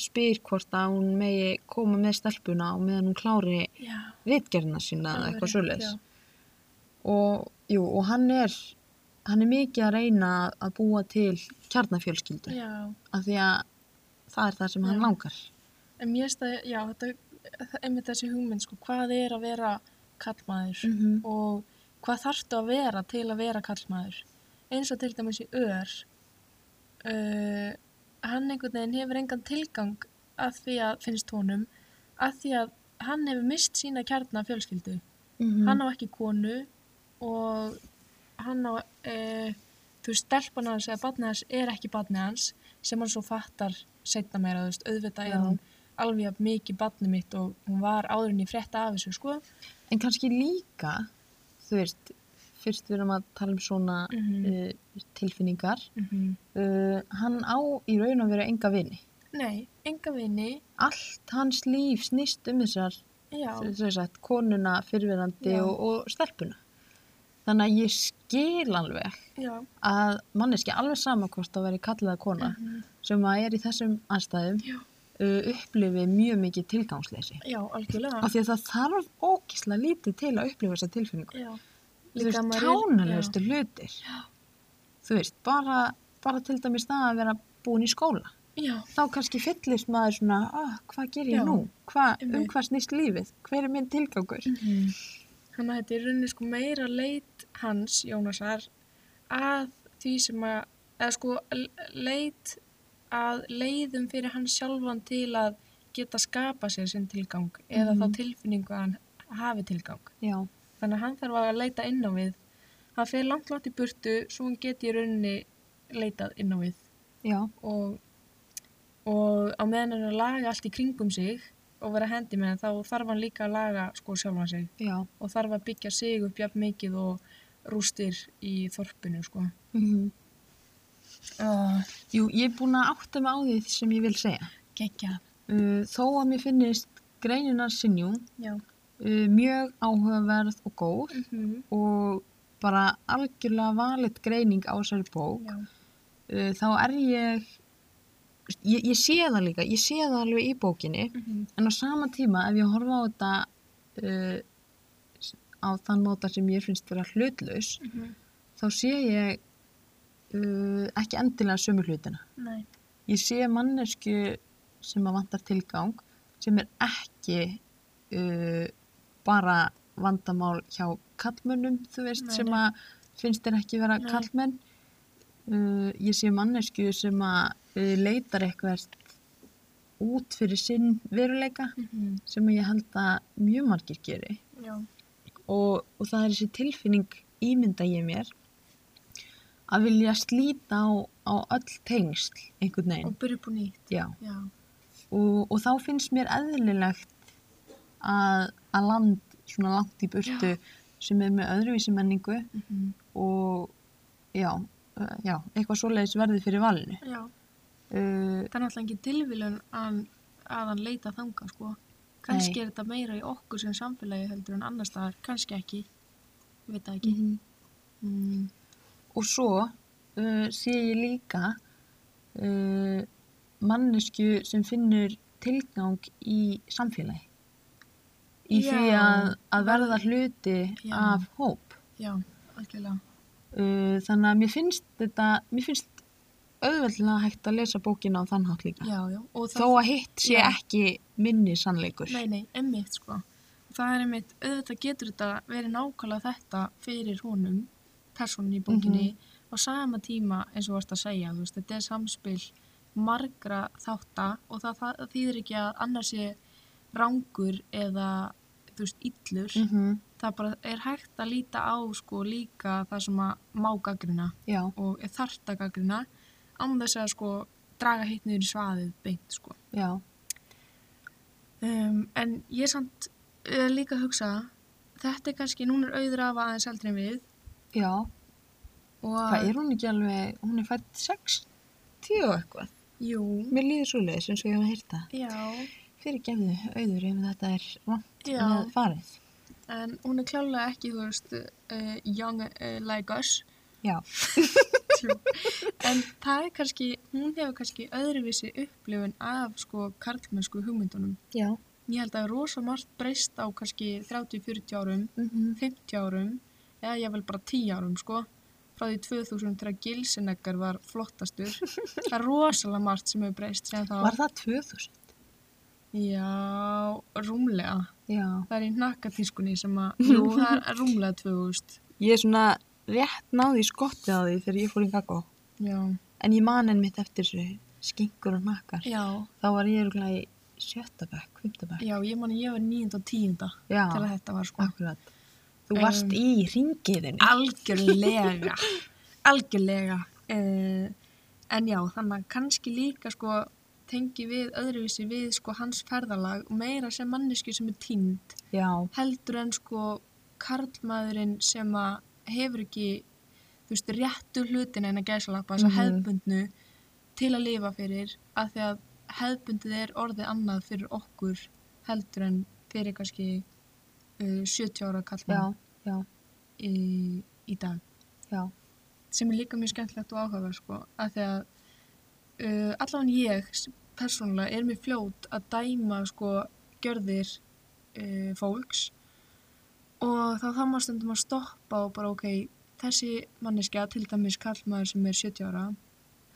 spyr hvort að hún megi koma með stelpuna og meðan hún klári já, vitgerðina sína eða eitthvað já. Og, jú, og hann er, hann er mikið að reyna að búa til kjarnafjölskyldu já, af því að það er það sem hann Já. langar. en mér að, já, þetta það- einmitt þessi hugmynd, sko, hvað er að vera kallmaður Mm -hmm. og hvað þarftu að vera til að vera kallmaður eins og til dæmis í ör uh, hann einhvern veginn hefur engan tilgang að því að finnst honum að því að hann hefur mist sína kjarna fjölskyldu Mhm. hann á ekki konu og hann á, e, þú veist, stelpan hans eða barnið hans er ekki barnið hans sem hann svo fattar setna meira, þú veist, auðvitað er hún alveg mikið barnið mitt og hún var áður en ég frétta af þessu, sko. En kannski líka, þú veist, fyrst við erum að tala um svona Mhm. uh, tilfinningar, Mm uh, hann á í raun og veru enga vini. Nei, enga vini, Allt hans líf snýst um þessar, sagt, konuna, fyrfirandi og, og stelpuna. Þannig að ég skil alveg já, að manneski alveg sama hvort að veri kallaða kona Mhm. sem að er í þessum anstæðum já, uh, upplifi mjög mikið tilgangsleysi. já, algjörlega. Af því að það þarf ókísla lítið til að upplifa þessa tilfinningu. Já, Þú veist, maður kjánalegustu hlutir. Já. Þú veist, bara, bara til dæmis það að vera búin í skóla. Já, Þá kannski fyllist maður svona, ah, hvað ger ég Já, nú? Hva, um hvað snýst lífið? Hver er minn tilgangur? Þannig að þetta er rauninni sko meira leit hans, Jónasar, að því sem að, eða sko leit að leiðum fyrir hann sjálfan til að geta skapa sér sinn tilgang eða Mhm. þá tilfinningu að hann hafi tilgang. Já, Þannig að hann þarf að leita inn á við. Hann fer langt langt í burtu svo hann geti í rauninni leitað inn á við já, og, og á meðan hann að laga allt í kringum sig og vera hendi með þá þarf hann líka að laga sko sjálfan sig já. og þarf að byggja sig upp jafn mikið og rústir í þorpinu sko. Mm Uh, Jú, ég er búin að átta mig á því sem ég vil segja. Gekja. Uh, þó að mér finnist greinina sinjum Já. Uh, mjög áhugaverð og góð Mm og bara algjörlega valit greining á þessari bók, uh, þá er ég, ég, ég sé það líka, ég sé það alveg í bókinni, Mm en á sama tíma ef ég horfa á þetta uh, á þann móta sem ég finnst vera hlutlaus, þá sé ég ekki endilega sömu hlutina. Nei. Ég sé mannesku sem að vantar tilgang, sem er ekki uh, bara vandamál hjá kallmönnum, þú veist, Nei, sem að finnst þér ekki vera Nei. kallmenn. Uh, ég sé mannesku sem að uh, leitar eitthvað út fyrir sinn veruleika Mm sem ég held að mjög margir geri. Og, og það er þessi tilfinning ímynda ég mér að vilja slíta á, á öll tengsl einhvern Og veginn byrja upp á nýtt. Og, og þá finnst mér eðlilegt að, að land svona langt í burtu sem er með öðruvísi menningu Mm og já, já eitthvað svoleiðis verði fyrir valinu Já. uh, Það er náttúrulega ekki tilviljun að, að hann leita þanga sko. Kannski er þetta meira í okkur sem samfélagi heldur en annars staðar. Kannski ekki. Ég veit það ekki. mhm. Mm. og svo uh, sé ég líka uh, mannesku sem finnur tilgang í samfélagi í Já, því að, að verða hluti Já. af hóp Já, algjörlega. uh, þannig að mér finnst þetta mér finnst auðveldlega hægt að lesa bókina á þann hátt líka Já, já. Þó að hitt sé Já. ekki minni sannleikur Nei, nei, emmitt sko. Það er emmitt, auðvitað getur þetta verið nákvæmlega þetta fyrir honum, personin í bókinni, á sama tíma eins og varst að segja, veist, þetta er samspil margra þátta og það, það, það þýðir ekki að annars sé rángur eða, þú veist, illur. mm Það bara er hægt að líta á sko líka það sem að má gaggrina já, og er þarft að gaggrina án þess að sko draga hitt niður í svaðið beint sko. já, Um, en ég er samt uh, líka að hugsa, þetta er kannski, núna er auður af aðeins eldri en við. Já. Og hvað er hún ekki alveg, hún er fætt 60 og eitthvað? Jú, mér líður svo leiðis eins og ég hef heyrt það. Já, fyrir gefðu auður ef þetta er vant með farið. En hún er klálega ekki, þú veist, uh, young uh, like us, já, en það er kannski, hún hefur kannski öðruvísi upplifun af sko karlmennsku hugmyndunum. já. Ég held að rosa margt breyst á kannski 30-40 árum, mm 50 árum, eða ég vel bara 10 árum sko, frá því 2000 þegar Gilseneggar var flottastur. það er rosalega margt sem hefur breyst var það 2000? Já, rúmlega. já, Það er í hnakkatískunni sem að, jú, það er rúmlega 2000. ég er svona rétt náði í skottið á því þegar ég fór í kakó Já. en ég man enn mitt eftir þessu skinkur og nakkar Já, þá var ég örugglega í fymta bekk já, ég man að ég var 9. og 10. já, til að þetta var sko. akkurat Þú varst Um, í ringiðinu. algjörlega algjörlega uh, en já, þannig að kannski líka sko tengi við öðruvísi við sko hans ferðalag og meira sem manneski sem er tínd Já, heldur en sko karlmaðurinn sem að hefur ekki þú veist, réttu hlutin en að gæsalappa þess að Mhm. hefðbundnu til að lifa fyrir af því að hefðbundið er orðið annað fyrir okkur heldur en fyrir kannski uh, 70 ára já, í, í dag já. sem er líka mjög skemmtilegt og áhugaverð sko, af því að uh, allavega ég persónulega er mér fljót að dæma sko gjörðir uh, fólks. Og þá þá maður stundum að stoppa og bara ok, þessi manneskja til dæmis kallmaður sem er 70 ára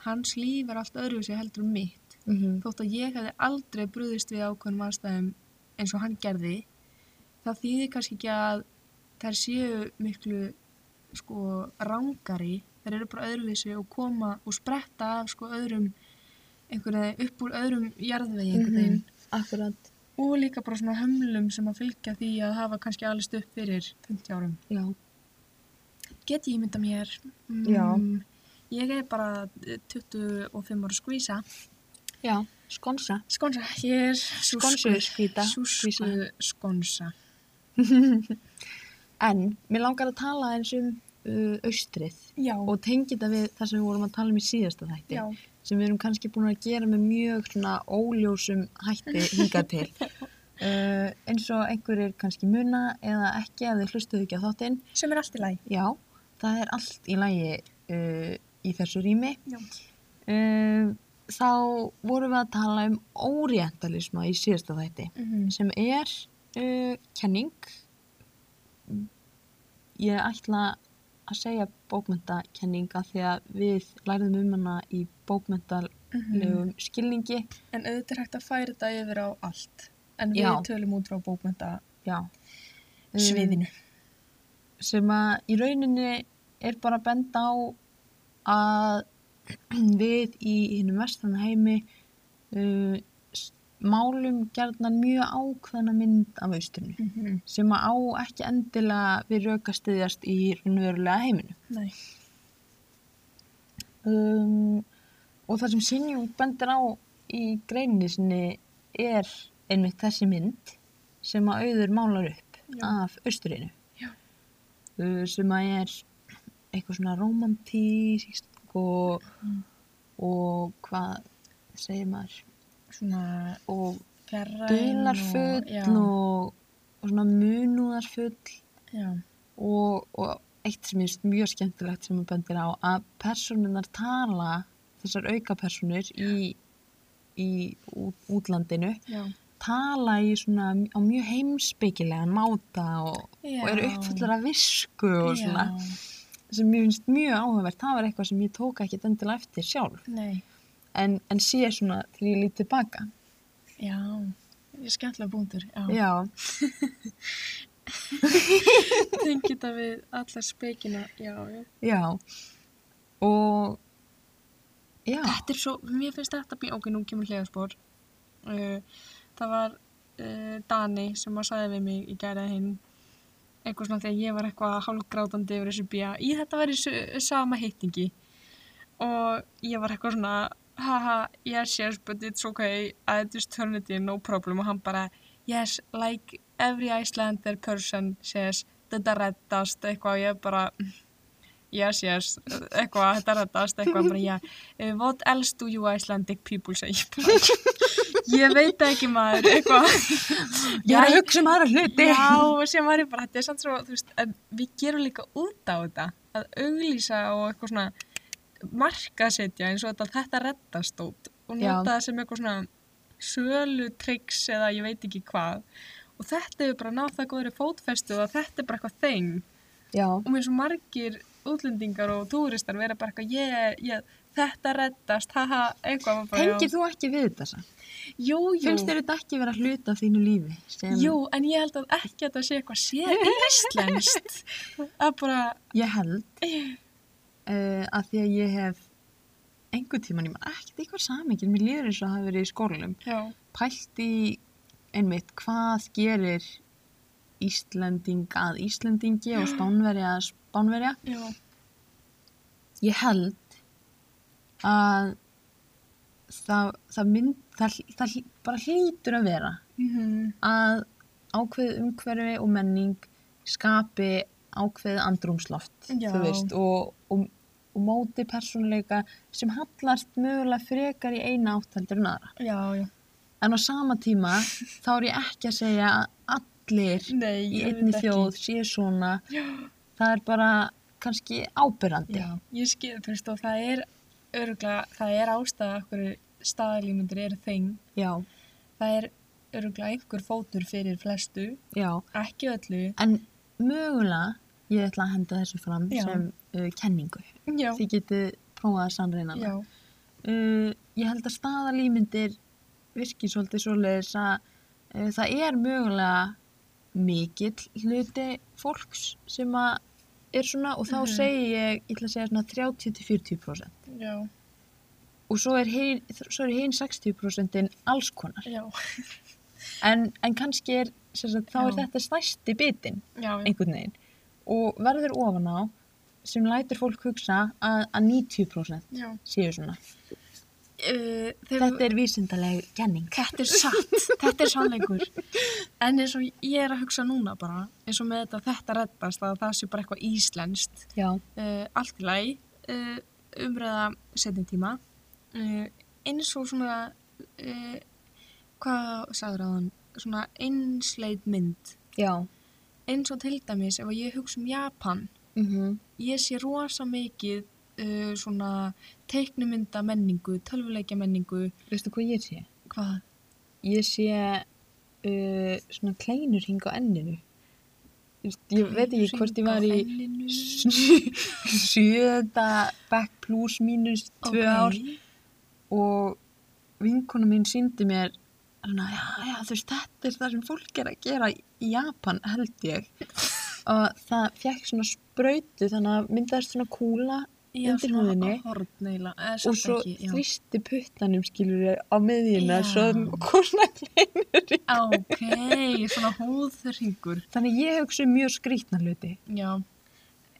hans líf er allt öðruvísi heldur um mitt. Mm þótt að ég hefði aldrei brúðist við ákveðnum aðstæðum eins og hann gerði það þýðir kannski ekki að þær séu miklu sko rángari þær eru bara öðruvísi og koma og spretta af sko öðrum einhvern veginn upp úr öðrum jarðvegi einhvern veginn Akkurat. og líka bara svona hömlum sem að fylgja því að hafa kannski alveg upp fyrir 50 árum Já, get ég mynda mér Já. ég er bara eh, 25 ára skvísa já, skonsa. skonsa, ég er Skonsu skvíta. Súsku skonsa. En, mér langar að tala eins um austrið Já. og tengi þetta við það sem við vorum að tala um í síðasta þætti. já. sem við erum kannski búin að gera með mjög svona óljósum hætti hingað til. Uh, eins og einhverjir kannski muna eða ekki að þið hlustuðu ekki á þáttinn. Sem er allt í lagi. Já, það er allt í lagi uh, í þessu rými. Uh, þá vorum við að tala um orientalisma í síðasta þætti Mm -hmm. sem er uh, kenning. Ég ætla að segja bókmentakenninga því að við lærðum um hana í bókmentalegum skilningi. En auðvitað er hægt að færa þetta yfir á allt. En við Já. tölum út frá bókmynda Já. Um, sviðinu. sem að í rauninni er bara að benda á að við í hinnum vestranna heimi uh, málum gerðnan mjög ákveðna mynd af austrinu Mm -hmm. sem að á ekki endilega við röka styðjast í raunverulega heiminu. Um, og það sem Sinjung bendir á í greininni sinni er einmitt þessi mynd sem að auður málar upp Já. af austrinu. Uh, sem að er eitthvað svona romantísk og, Mm. og hvað segir maður Svona og fjarræn dularfull Já. og, og svona munúðarfull og, og eitt sem er mjög skemmtilegt sem að bendir á að personunar tala þessar aukapersonur í, í út, útlandinu Já. tala í svona á mjög heimsbyggilegan máta og, og eru uppfullar af visku og svona sem finnst mjög áhugavert. Það var eitthvað sem ég tók ekki endilega eftir sjálf. Nei. En, en sé svona til ég lít tilbaka Já. Ég er skemmtilega búndur. Já. Tengi þetta við alla spekina. Já, já. já og já, Þetta er svo, mér finnst þetta býn, ok, nú kemur hliðarspor. Uh, það var uh, Dani sem að sagði við mig í gærið hinn eitthvað svona þegar ég var eitthvað hálfgrátandi yfir þessu bíja. Í þetta var í sama hittingi og ég var eitthvað svona haha, yes, yes, but it's okay. I just turn it in, no problem. Og hann bara, yes, like every Icelander person says þetta reddast, eitthvað ég bara yes, yes, eitthvað, þetta reddast, eitthvað bara, já, yeah. what else do you Icelandic people say? Ég bara, ég veit ekki maður, eitthvað. Ég er að hugsa um aðra hluti. Já, sem ég bara, þetta er samt svo, þú veist, við gerum líka út á þetta, að auglýsa og eitthvað svona markasetja eins og þetta, þetta reddast út og nota það sem eitthvað svona sölu tricks eða ég veit ekki hvað. Og þetta hefur bara náð það góðri fótfestu og þetta er bara eitthvað þeng og mér er svo margir útlendingar og túristar vera bara eitthvað, ég, ég, þetta reddast, haha, eitthvað tengir þú ekki við þetta samt? Jú, jú. finnst þér þetta ekki vera hluta af þínu lífi sem Jú, en ég held að ekki að það sé eitthvað sér íslenskt. að bara, ég held uh, að því að ég hef einhvern tíman, ég man ekkert eitthvað samengil mér líður eins og hafi verið í skólanum já, pælt í einmitt hvað gerir Íslending að Íslendingi og Spánverja að Spánverja. Já. Ég held að það, það mynd, það, það bara hlýtur að vera Mm að ákveð umhverfi og menning skapi ákveð andrumsloft, Já. og, og, móti persónuleika sem hallast mögulega frekar í eina áttaldur en aðra. Já, já. En á sama tíma þá er ég ekki að segja að allir Nei, í ég einni veit þjóð ekki. séu svona. Já. Það er bara kannski ábyrrandi. Já, ég skil, þú veist, og það er öruglega, það er ástæða okkur staðalímyndir eru þeim. Já, Það er öruglega einhver fótur fyrir flestu, já. ekki öllu. En mögulega, ég ætla að henda þessu fram Já. sem uh, kenningu. Já. Þið getið prófað að sannreina Já. hana. Uh, ég held að staðalímyndir virki svolítið svoleiðis að uh, það er mögulega mikill hluti fólks sem að er svona og þá Mhm. segi ég, ég ætla að segja svona 30-40% Já. og svo er hinn hin 60% alls konar. En, en kannski er, sagt, þá er Já. þetta stærsti bitin einhvern veginn og verður ofan á sem lætur fólk hugsa að, að 90% Já. séu svona. Uh, Þetta er vísindaleg kenning. Þetta er satt, þetta er sannleikur. En eins og ég er að hugsa núna bara, eins og með þetta þetta reddast að það sé bara eitthvað íslenskt, uh, allt í lagi, uh, umræða setjum tíma, eins og svona, hvað sagður að hann, svona einsleit mynd, Já. Eins og til dæmis ef ég hugsa um Japan, Mm ég sé rosa mikið uh, svona teiknumynda menningu, tölvuleikja menningu, Veistu hvað ég sé? hvað? Ég sé uh, svona kleinur hing á enninu. Ég veit ekki hvort ég var í sjöða back plus mínus tvö ár og vinkona mín síndi mér svona, já, já, þú veist, þetta er það sem fólk er að gera í Japan, held ég. Og það fekk svona sprautu, þannig að myndaðist svona kúla undir húðinni og svo þrýsti puttanum, skilur ég, á miðjuna, Já. svo svona kleinur ok, svona húðringur Þannig ég hugsa um mjög skrítna hluti. já,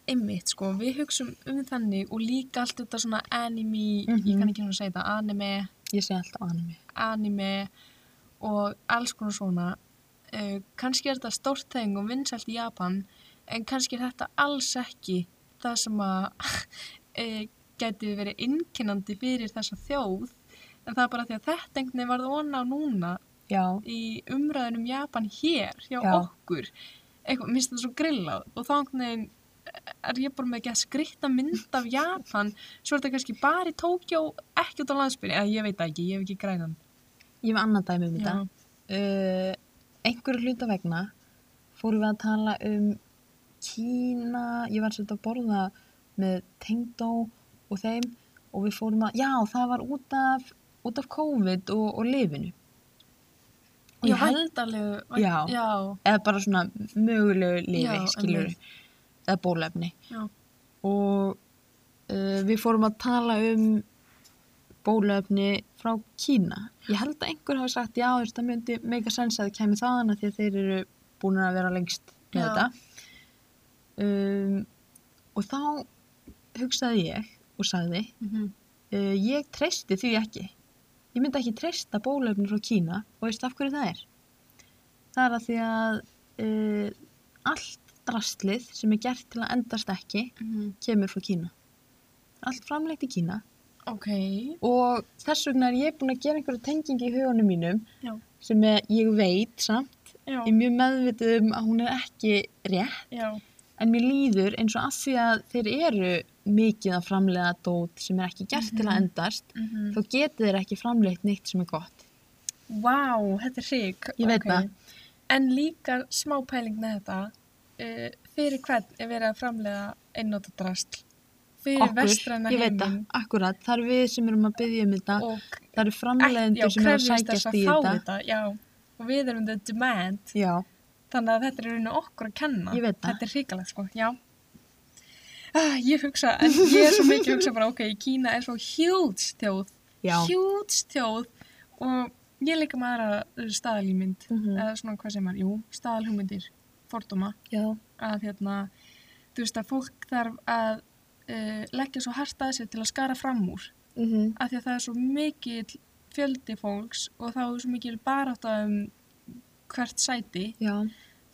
einmitt sko við hugsum um þannig og líka allt þetta svona anime, ég Mhm. kann ekki svona segja þetta anime, Ég segi alltaf anime. anime og alls konar svona. Uh, kannski er þetta stórt þeng og vinsælt í Japan en kannski er þetta alls ekki það sem að uh, gæti verið innkennandi fyrir þessa þjóð. En það er bara því að þetta einhvern veginn varð onna á núna Já, í umræðunum Japan hér hjá Já. okkur. Eitthvað, minnst þetta svo grillað. Og þá einhvern veginn er ég bara með ekki að skritta mynd af Japan. Svo er þetta kannski bara í Tókjó ekki út á landsbyrni, eða ég veit ekki, ég hef ekki grænan ég hef annað dæmi um þetta. Uh, einhverju hluta vegna fórum við að tala um Kína, ég var svolítið að borða með Tengdó og þeim og við fórum að, já það var út af, út af COVID og, og lifinu. Og ég held, væntalegu Já. já, eða bara svona mögulegu lifi, skiljur, eða bólefni. já, og uh, við fórum að tala um bólöfni frá Kína. Ég held að einhver hafi sagt já, það myndi meika sens að það kemur þaðan því að þeir eru búin að vera lengst með Já. þetta. Um, og þá hugsaði ég og sagði, mhm, uh, ég treysti því ekki. Ég myndi ekki treysta bólöfni frá Kína og veist af hverju það er. Það er að því að uh, allt drastlið sem er gert til að endast ekki mhm. kemur frá Kína. Allt framleitt í Kína ok, og þess vegna er ég búin að gera einhverja tengingi í hugunum mínum Já. sem er, ég veit samt, já, ég er mjög meðvitið um að hún er ekki rétt já, en mér líður eins og að því að þeir eru mikið að framleiða dót sem er ekki gert til að Mhm. endast mhm. þá getur þeir ekki framleitt neitt sem er gott. Vá, þetta er hrig. Ég veit ok. það. En líka smá pæling með þetta, uh, fyrir hvern er verið að framlega einnóta drastl? Fyrir vestræna ég veit það, akkurat, það eru við sem erum að byggja um þetta, og það eru framleiðendur sem eru að sækjast að í þetta. þetta. Já, og við erum the demand, Já, þannig að þetta er í rauninu okkur að kenna. Þetta er hrigalegt, sko. Ah, ég hugsa, en ég er svo mikið hugsa bara, ok, Kína er svo huge þjóð, já, huge þjóð og ég líka með aðra staðalímynd, Mhm. eða svona hvað sem er, jú, staðalhugmyndir. fordóma Já. að hérna, þú veist að fólk þarf að uh, leggja svo hart að sér til að skara fram úr Mm -hmm. af því að það er svo mikil fjöldi fólks og þá er svo mikil barátta um hvert sæti Já.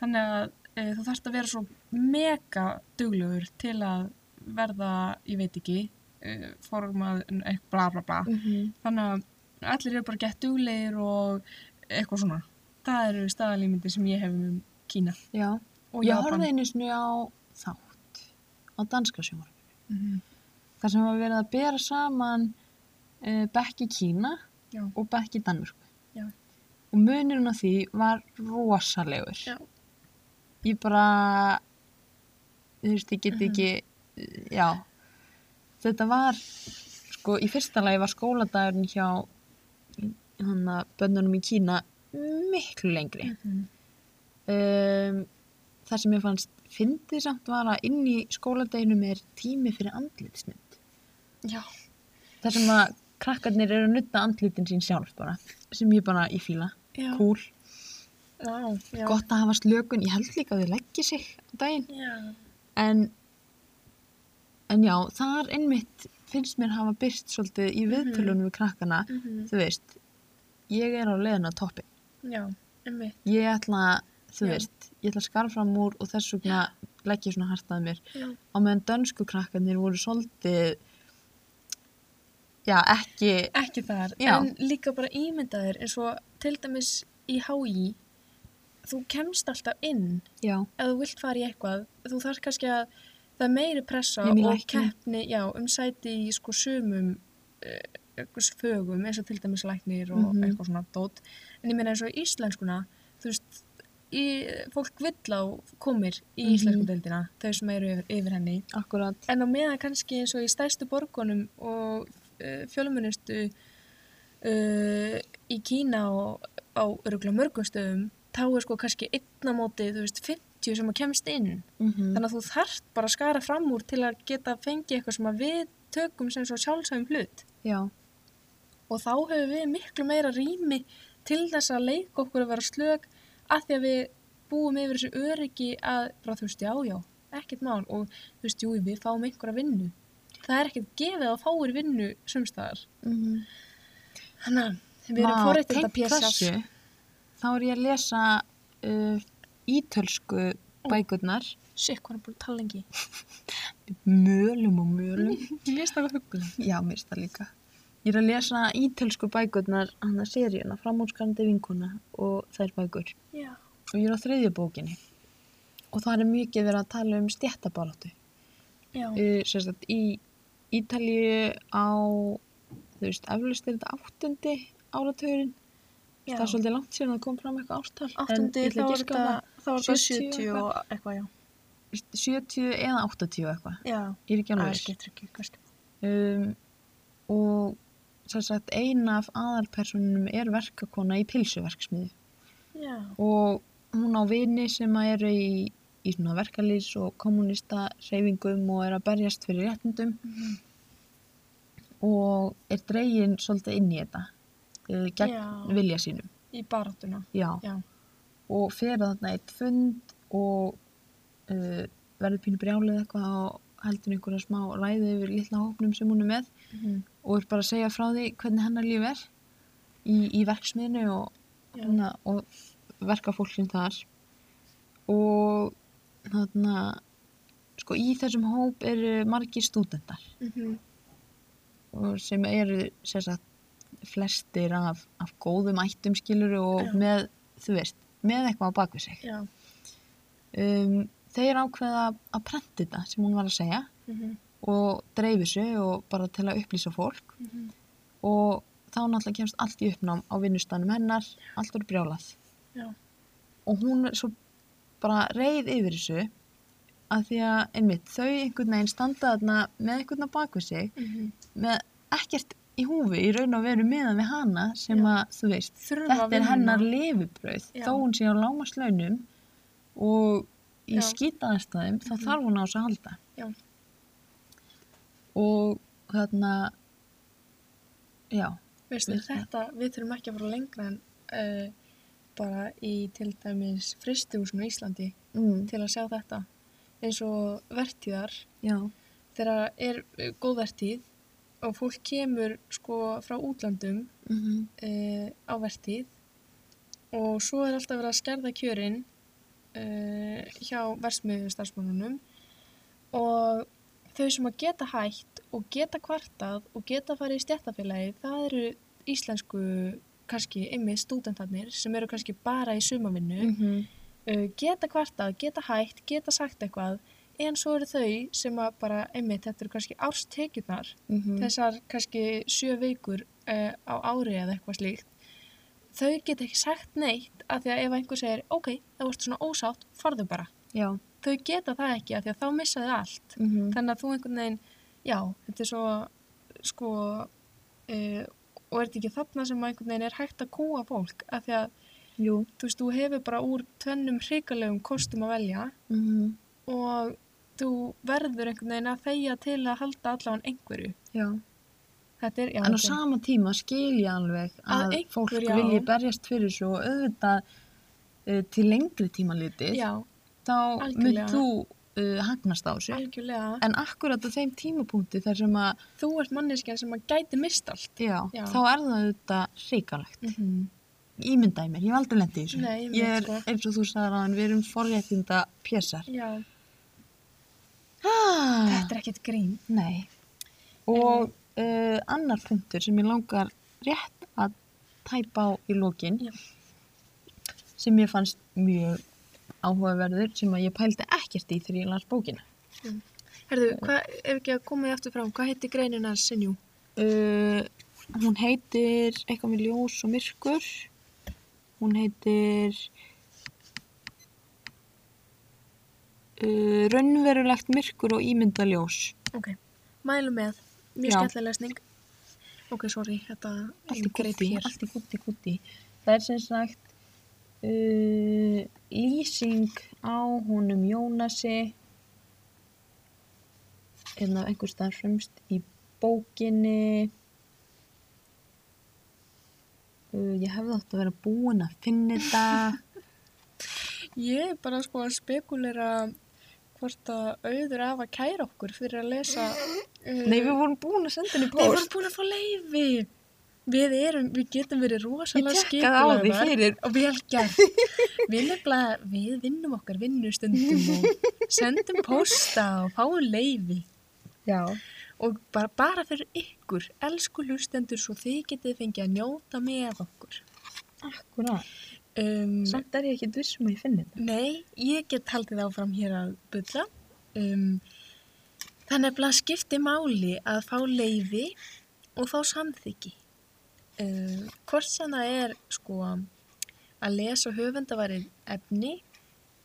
þannig að e, þú þarfst að vera svo mega duglegur til að verða, ég veit ekki e, formað, eitthvað bla bla bla Mm -hmm. þannig að allir eru bara gett duglegir og eitthvað svona það eru staðalímyndir sem ég hef um Kína Já. og Ég horfði einu sinni á þátt á danska sjónvarp. Mhm. þar sem var verið að bera saman uh, bekk í Kína Já. og bekk í Danmörku. Já. Og munurinn á því var rosalegur. Já. Ég bara, þú veist, ég get ekki, já, þetta var, sko, í fyrsta lagi var skóladagurinn hjá hann að bönnunum í Kína miklu lengri. Mhm. Um, það sem ég fannst fyndið samt var að inn í skóladeginum er tími fyrir andlitsnutt. Já, þar sem að krakkarnir eru að nutta andlitin sín sjálf bara, sem ég bara í fíla, já, cool, já, gott að hafa slökun, ég held líka að þau leggja sig á daginn, Já, en, en já, þar einmitt finnst mér hafa byrst svolítið í viðtölunum við krakkana, mhm, þú veist, ég er á leiðin á toppin, ég ætla, þú Já. veist, ég ætla að skara fram úr og þess vegna legg ég svona hartað mér, já, á meðan dönsku krakkarnir voru svolítið, já, ekki, ekki þar, Já. en líka bara ímyndaðir eins og til dæmis í HÍ, þú kemst alltaf inn já, ef þú vilt fara í eitthvað, þú þarf kannski að það er meiri pressa Nema í og lækni. keppni, já, um sæti í sko sumum uh, fögum eins og til dæmis læknir og Mhm. eitthvað svona dót, en ég meina eins og í íslenskuna, þú veist í, fólk vill á komir í Mhm. íslensku deildina, þau sem eru yfir, yfir henni. Akkurat, en á meðan kannski eins og í stærstu borgunum og uh, fjölumunustu uh, í Kína og á öruglega mörgum stöðum þá er sko kannski einn á móti þú veist 50 sem að kemst inn. Mhm, þannig að þú þarft bara að skara fram úr til að geta fengið eitthvað sem við tökum sem svo sjálfsæfum hlut. Já, og þá hefur við miklu meira rými til þess að leika okkur að vera slög að því að við búum yfir þessu öryggi að bara þú veist já já, ekkert mál og þú veist jú við fáum einhverja vinnu. Það er ekkert gefið að fáir vinnu sumstaðar mhm. þannig að við erum að pjessa þessu, þá er ég að lesa uh, ítölsku bækurnar. Sikk, hvað er búin að tala lengi? mölum og mölum. Ég lést það huggulega. já, mér finnst það líka ég er að lesa ítölsku bækurnar hann að seríuna, framúrskarandi vinkuna og þær bækur Já. og ég er á þriðju bókinni og það er mikið verið að tala um stjættabaráttu Já. uh, sérstætt í Ítalíu á þú veist, eflaust er þetta áttundi áratugurinn Já. það er svolítið langt síðan að það kom fram eitthvað ástal Áttundi, þá er þetta, þá er þetta 70 70 og eitthvað, já. það 70 eða 80 eitthvað Já. ég er ekki Það alveg viss. skiptir ekki, kannski. um, og sagt ein af aðalpersonunum er verkakona í pilsuverksmiði Já. og hún á vini sem eru í, í verkalýs og kommunista reyfingum og er að berjast fyrir réttindum Mhm. og er dregin svolítið inn í þetta uh, gegn Já. vilja sínum Í. Já. og fer þarna eitt fund og uh, verður pínu brjálið eitthvað og heldur einhverja smá ræði yfir litla hópnum sem hún er með Mhm. og er bara að segja frá því hvernig hennar líf er í, í verksmiðinu og, hana, og verka fólksinn þar og þarna sko í þessum hóp eru margir stúdendar Mhm. og sem eru sem sagt, flestir af, af góðum ættum skilur og Já. með, þú veist, með eitthvað á bakvið sig Já. um, þeir ákveða að prenta þetta sem hún var að segja Mhm. og dreifi sig og bara til að upplýsa fólk Mhm. og þá náttúrulega kemst allt í uppnám á vinnustanum hennar, allt voru brjálað Já. og hún er svo bara reið yfir þessu að því að einmitt þau einhvern veginn standa þarna með einhvern á bakvið sig Mhm. með ekkert í húfi í raun og veru meðan við hana sem Já. að þú veist Þurfa þetta er hennar Já. þó hún sé á lámaslaunum og í Já. skýtaðarstæðum þá Mhm. þarf hún á þess að halda Já. og þarna já, Veistu, Veist það. þetta, við þurfum ekki að fara lengra en uh, bara í til dæmis fristihúsinu á Íslandi mm. til að sjá þetta eins og vertíðar já, þegar er eh, góð vertíð og fólk kemur sko frá útlandum mm uh, á vertíð og svo er alltaf verið að skerða kjörin uh, hjá versmiðu starfsmannunum og þau sem að geta hætt og geta kvartað og geta farið í stjættafélagi það eru íslensku kannski ymmið stúdentarnir sem eru kannski bara í sumavinnu Mhm. uh, geta kvartað, geta hætt, geta sagt eitthvað en svo eru þau sem að bara ymmið þetta eru kannski árstekjurnar Mhm. þessar kannski sjö vikur uh, á ári eða eitthvað slíkt þau geta ekki sagt neitt af því að ef einhver segir ok, það varst svona ósátt, farðu bara. Já, þau geta það ekki af því að þá missa þau allt. Mm þannig að þú einhvern veginn já, þetta er svo sko uh, og er þetta ekki þarna sem einhvern veginn er hægt að kúa fólk af því að jú, þú veist, þú hefur bara úr tvennum hrikalegum kostum að velja mm og þú verður einhvern veginn að þegja til að halda allavega einhverju. Já. Er, já, En á sama tíma skil ég alveg Að að, einhver, fólk já. vilji berjast fyrir svo og auðvitað uh, til lengri tíma litið, já, þá mynd þú uh, hagnast á þessu. algjörlega En akkurat á þeim tímapunkti þar sem að, þú ert manneskjan sem að gæti mist allt þá er það auðvitað hrikalegt. mm -hmm. Ímyndaði mér, ég hef aldrei lendið í þessu. Nei, ég ég er, sko. eins og þú sagðir að við erum forréttinda pjessar. Ah, þetta er ekkert grín Nei. Og uh, annar punktur sem ég langar rétt að tæpa á í lokin Já. sem ég fannst mjög áhugaverður sem að ég pældi ekkert í þegar ég las bókina. herðu, hvað, ef ekki að koma því aftur fram hvað heitir greinin hans Sinjú? Uh, hún heitir eitthvað með ljós og myrkur. Hún heitir uh, raunverulegt myrkur og ímyndaljós. ok, mælu með mjög skemmtileg lesning. Ok, sorry, þetta allt í gutti, allt í gutti, gutti. Það er sem sagt uh, lýsing á honum Jónasi. Eða einhver stað fremst í bókinni. Uh, ég hefði átt að vera búin að finna þetta. Ég er bara sko að spekulera hvort að auður af að kæra okkur fyrir að lesa uh, Nei, við vorum búin að senda henni Við vorum post búin að fá leifi. Við erum, við getum verið rosalega Ég tekkaði á því fyrir. og vel gert. Við nefnilega, við vinnum okkar vinnustundum og sendum posta og fáum leifi. Já, Og bara, bara fyrir ykkur, elsku hlustendur, svo þið getið fengið að njóta með okkur. akkurat Um, Samt er ég ekki viss um að ég finna þetta Nei, ég get haldið áfram hér að bulla. Um, það nefnilega skipti máli að fá leiði og fá samþyggi. Um, hvort sem það er sko að lesa höfundavarið efni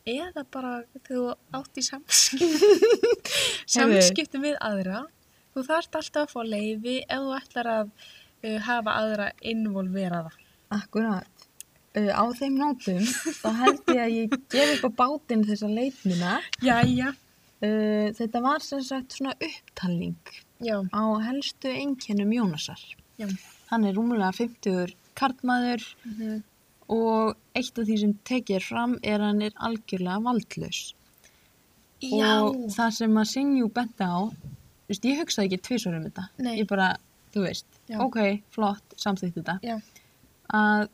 eða bara þegar þú átt í samskiptum, samskiptum við aðra. Þú þarft alltaf að fá leiði ef þú ætlar að uh, hafa aðra involveraða. Akkurat. Uh, á þeim nótum, þá held ég að ég gef upp á bátinn þessa leitmina. Jæja. Uh, þetta var sem sagt svona upptalning Já, á helstu einkennum Jónasar. já. Hann er rúmulega 50 karlmaður Mm og eitt af því sem tekið er fram er hann er algjörlega valdlaus. Já. Og það sem að Sinjú benti á, þú veist, ég hugsaði ekki tvisvar um þetta. Nei. Ég bara, þú veist, ok, flott, samþýtt þetta. Já. Að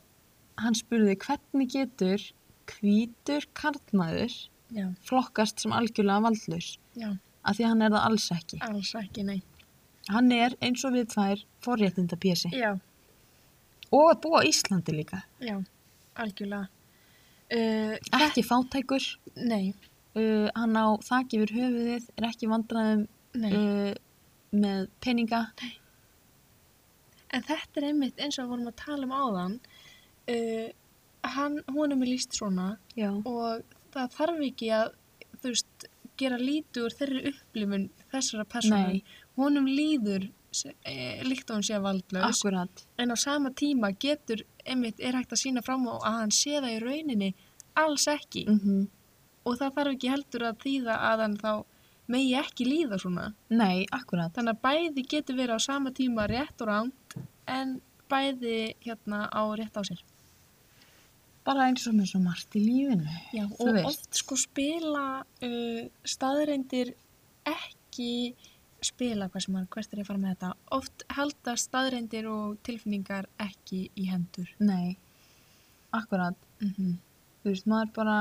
hann spurði hvernig getur hvítur karlmaður Já, flokkast sem algjörlega valdlaus já, af því að hann er það alls ekki. alls ekki, nei. Hann er eins og við tvær forréttinda pjesi Já, og að búa Íslandi líka. já, algjörlega. Uh, Ekki fátækur, nei, uh, hann á þak yfir höfuðið, er ekki vandræðum nei. uh, með peninga. En þetta er einmitt eins og vorum að tala um áðan. Uh, hann, honum er líst svona Já. og það þarf ekki að, veist, gera lítið úr þeirri upplifun þessara persónu. Honum líður eh, líkt og hann sé valdlaus. Akkurat. En á sama tíma getur, einmitt, er hægt að sína fram á að hann sé það í rauninni alls ekki. Mm Og það þarf ekki heldur að þýða að hann þá megi ekki líða svona. Nei, akkurat. Þannig að bæði getur verið á sama tíma rétt og ránt en bæði hérna á rétt á sér. Bara eins og með svo margt í lífinu. Já, og veist. oft sko spila uh, staðreindir ekki spila hvað sem er, hvert er ég að fara með þetta oft halda staðreindir og tilfinningar ekki í hendur Nei, akkurat. mm -hmm. Þú veist, maður bara,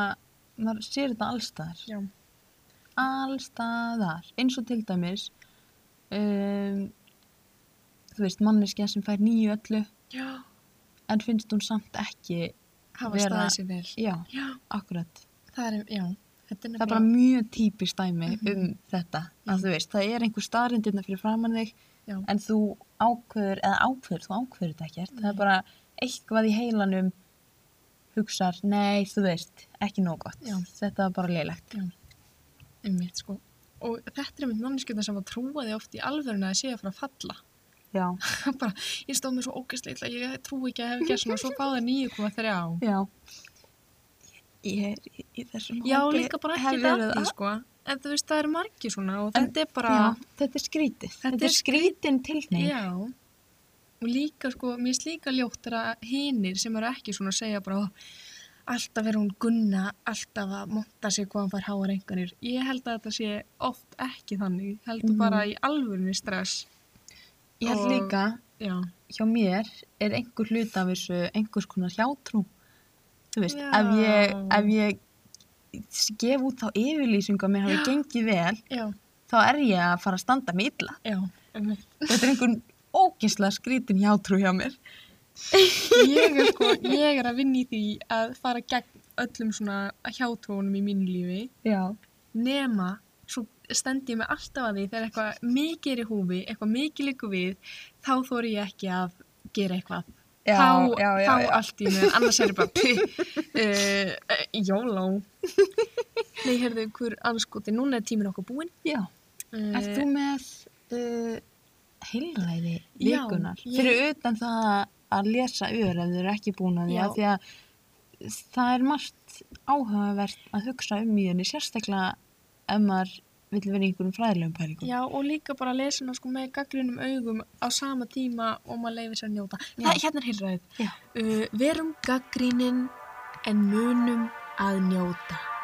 maður sér þetta allstaðar. Já, Allstaðar. Eins og til dæmis, um, þú veist, manneskja sem fær nýju öllu, já. en finnst hún samt ekki, hafa staðið sér vel já, Já, akkurat. það er, já er Það er bara mjög típist dæmi Mhm. um þetta. Þú veist, það er einhver staðrindirna fyrir framann þig, Já. en þú ákveður, eða ákveður, þú ákveður þetta ekkert. Það Nei. er bara eitthvað í heilanum hugsar, nei, þú veist, ekki nóg gott. Þetta er bara leilegt. einmitt sko og þetta er einmitt manneskjöta sem að trúa því oft í alvöruna að sé að fara að falla. bara, ég stóð mér svo ógeðslega illa ég trú ekki að hef gert svona, svo fáða 9,3 Já. Ég er í, þessum Já, líka bara ekki að- sko en þú veist, það eru margir svona og En- þetta er bara Já, þetta er skrítið. Þetta, Þetta er er skrítin tilning. Já, og líka sko, mér finnst líka ljótt er að hinir sem eru ekki svona að segja bara "Ó, alltaf er hún gunna, alltaf að monta sig hvað hann fær háar einhvernir. Ég held að þetta sé oft ekki þannig, heldur Mhm. bara í alvörunni stress. Ég held Og- líka, Já, hjá mér er einhver hlut af þessu einhvers konar hjátrú. Þú veist, ef ég, ef ég gef út þá yfirlýsingu að mér hafi gengið vel, já, þá er ég að fara að standa mig illa. já. Þetta er einhvern ógislega skrítin hjátrú hjá mér. Ég er sko, ég er að vinna í því að fara gegn öllum svona hjátrúunum í mínu lífi. Já. nema stend ég mig alltaf að því þegar eitthvað mikið er í húfi, eitthvað mikið líku við, þá þóri ég ekki að gera eitthvað. Já, þá, já, já, þá allt í mig, annars er ég bara uh, jóló. Nei, heyrðu, hver anskoti, núna er tíminn okkur búinn. Já. Uh, Ert þú með uh, heilræði vikunar? ég- Fyrir utan það að lesa ör ef þið eru ekki búin að því að því að það er margt áhugavert að hugsa um í henni, sérstaklega ef maður vill vera í einhverjum fræðilegum pælingum. Já, og líka bara lesa hana sko með gaggrinum augum á sama tíma og maður leifir sér að njóta. Já. Það, hérna er heilræðið. Uh, verum gaggrínin en munum að njóta.